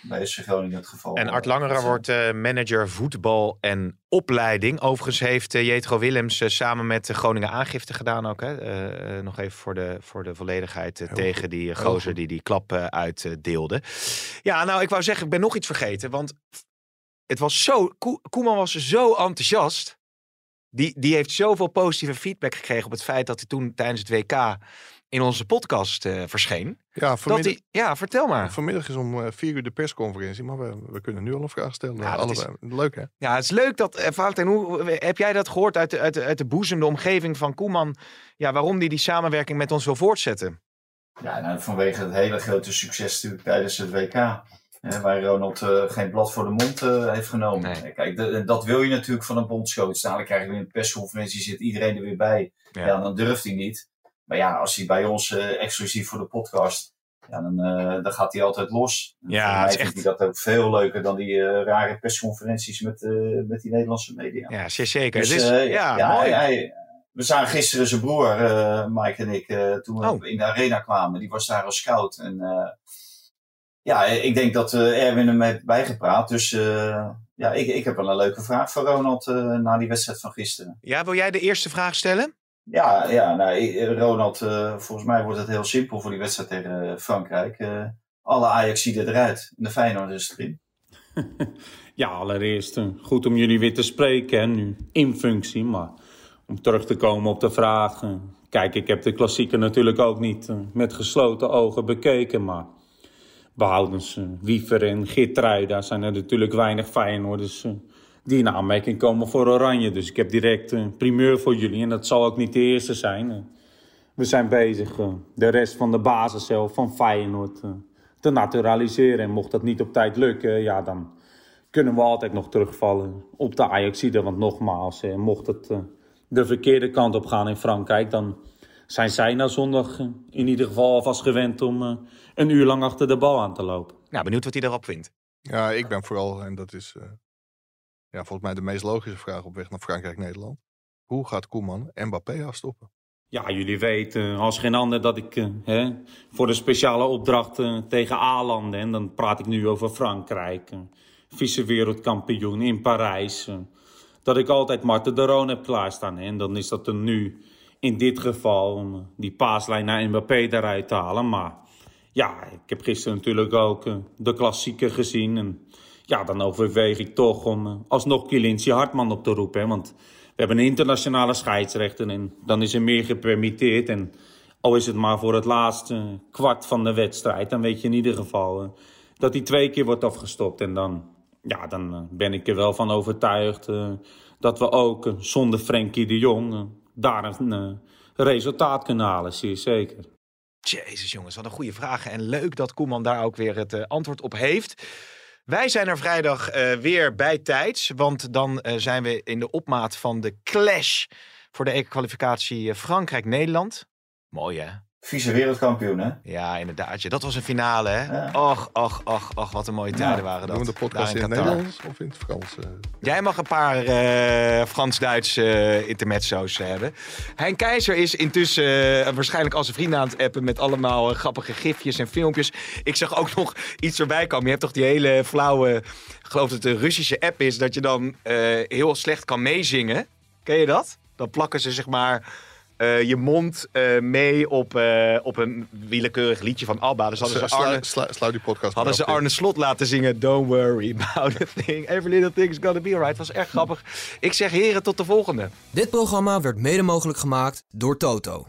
S5: bij SC Groningen het geval is.
S3: En Art Langerer wordt manager voetbal en opleiding. Overigens heeft Jetro Willems samen met de Groningen aangifte gedaan ook. Hè? nog even voor de, voor de volledigheid tegen
S4: goed.
S3: die gozer die die klap uitdeelde. ja, nou ik wou zeggen, ik ben nog iets vergeten. Want het was zo, Koe- Koeman was zo enthousiast. Die, die heeft zoveel positieve feedback gekregen op het feit dat hij toen tijdens het WK in onze podcast eh, verscheen.
S4: Ja,
S3: Dat
S4: vanmiddag,
S3: hij, ja, vertel maar.
S4: vanmiddag is om eh, vier uur de persconferentie, maar we, we kunnen nu al een vraag stellen.
S3: Ja, dat is-.
S4: Leuk hè?
S3: Ja, het is leuk dat, eh, Valentijn, hoe, heb jij dat gehoord uit de, uit, de, uit de boezem, de omgeving van Koeman? Ja, waarom die die samenwerking met ons wil voortzetten?
S5: Ja, nou, vanwege het hele grote succes natuurlijk tijdens het WK. Hè, waar Ronald eh, geen blad voor de mond eh, heeft genomen.
S3: Nee.
S5: Kijk, de- dat wil je natuurlijk van een bondscoach. Dadelijk krijg je weer een persconferentie, zit iedereen er weer bij.
S3: Ja.
S5: Ja, dan durft hij niet. Maar ja, als hij bij ons eh, exclusief voor de podcast, ja, dan, eh, dan gaat hij altijd los.
S3: Ja, is echt-
S5: vindt hij dat ook veel leuker dan die eh, rare persconferenties met, eh, met die Nederlandse media.
S3: Ja, zeker.
S5: Dus,
S3: is,
S5: eh,
S3: ja,
S5: ja,
S3: mooi.
S5: hij- we zagen gisteren zijn broer, eh, Mike en ik, eh, toen we
S3: Oh.
S5: in de arena kwamen. Die was daar als scout. En eh, ja, ik denk dat eh, Erwin hem heeft bijgepraat. Dus eh, ja, ik, ik heb wel een leuke vraag voor Ronald eh, na die wedstrijd van gisteren.
S3: Ja, wil jij de eerste vraag stellen?
S5: Ja, ja nou, Ronald, eh, volgens mij wordt het heel simpel voor die wedstrijd tegen Frankrijk. Eh, alle Ajaxiden eruit en de Feyenoorders erin.
S6: Ja, allereerst goed om jullie weer te spreken, hè, nu in functie. Maar om terug te komen op de vraag. kijk, ik heb de klassieker natuurlijk ook niet met gesloten ogen bekeken. Maar behoudens eh, Wiever en Geertruida zijn er natuurlijk weinig Feyenoorders eh, die in aanmerking komen voor Oranje. Dus ik heb direct een primeur voor jullie. En dat zal ook niet de eerste zijn. eh. We zijn bezig eh, de rest van de basis zelf van Feyenoord te naturaliseren. En mocht dat niet op tijd lukken, ja, dan kunnen we altijd nog terugvallen op de Ajaxide. Want nogmaals, mocht het de verkeerde kant op gaan in Frankrijk, dan zijn zij na zondag eh, in ieder geval alvast gewend om eh, een uur lang achter de bal aan te lopen.
S3: Nou, benieuwd wat hij erop vindt.
S4: Ja, ik ben vooral, en dat is eh, ja, volgens mij de meest logische vraag op weg naar Frankrijk-Nederland. Hoe gaat Koeman Mbappé afstoppen?
S6: Ja, jullie weten als geen ander dat ik hè, voor de speciale opdracht tegen A-landen, en dan praat ik nu over Frankrijk, vice-wereldkampioen in Parijs, dat ik altijd Marten de Roon heb klaarstaan. hè. En dan is dat er nu in dit geval om eh, die paaslijn naar Mbappé eruit te halen. Maar ja, ik heb gisteren natuurlijk ook eh, de klassieker gezien. En ja, dan overweeg ik toch om eh, alsnog Kilinci Hartman op te roepen. Want we hebben een internationale scheidsrechter en dan is er meer gepermitteerd. En al is het maar voor het laatste kwart van de wedstrijd, dan weet je in ieder geval eh, dat hij twee keer wordt afgestopt. En dan, ja, dan eh, ben ik er wel van overtuigd eh, dat we ook eh, zonder Frenkie de Jong eh, daar een eh, resultaat kunnen halen, zeer zeker.
S3: Jezus jongens, wat een goede vraag. En leuk dat Koeman daar ook weer het eh, antwoord op heeft. Wij zijn er vrijdag eh, weer bij tijds. Want dan zijn we in de opmaat van de clash voor de EK-kwalificatie Frankrijk-Nederland. Mooi hè?
S5: Vice-wereldkampioen, hè?
S3: Ja, inderdaad. ja. Dat was een finale hè?
S5: Ja.
S3: Och, och, och, och, wat een mooie tijden waren dat.
S4: Doen we de podcast in het. Nederlands of in het Frans? eh?
S3: Jij mag een paar eh, Frans-Duits eh intermezzo's hebben. Hein Keizer is intussen eh, waarschijnlijk al zijn vrienden aan het appen... met allemaal grappige gifjes en filmpjes. Ik zag ook nog iets erbij komen. Je hebt toch die hele flauwe... Ik geloof dat het een Russische app is... dat je dan eh, heel slecht kan meezingen. Ken je dat? Dan plakken ze zeg maar eh, je mond eh, mee op, eh, op een willekeurig liedje van ABBA. Dus hadden ze
S4: Slu-
S3: Arne,
S4: die podcast
S3: hadden ze Arne Slot laten zingen Don't worry about a thing. Every little thing's gonna be alright. was erg grappig. Ik zeg heren, tot de volgende.
S1: Dit programma werd mede mogelijk gemaakt door Toto.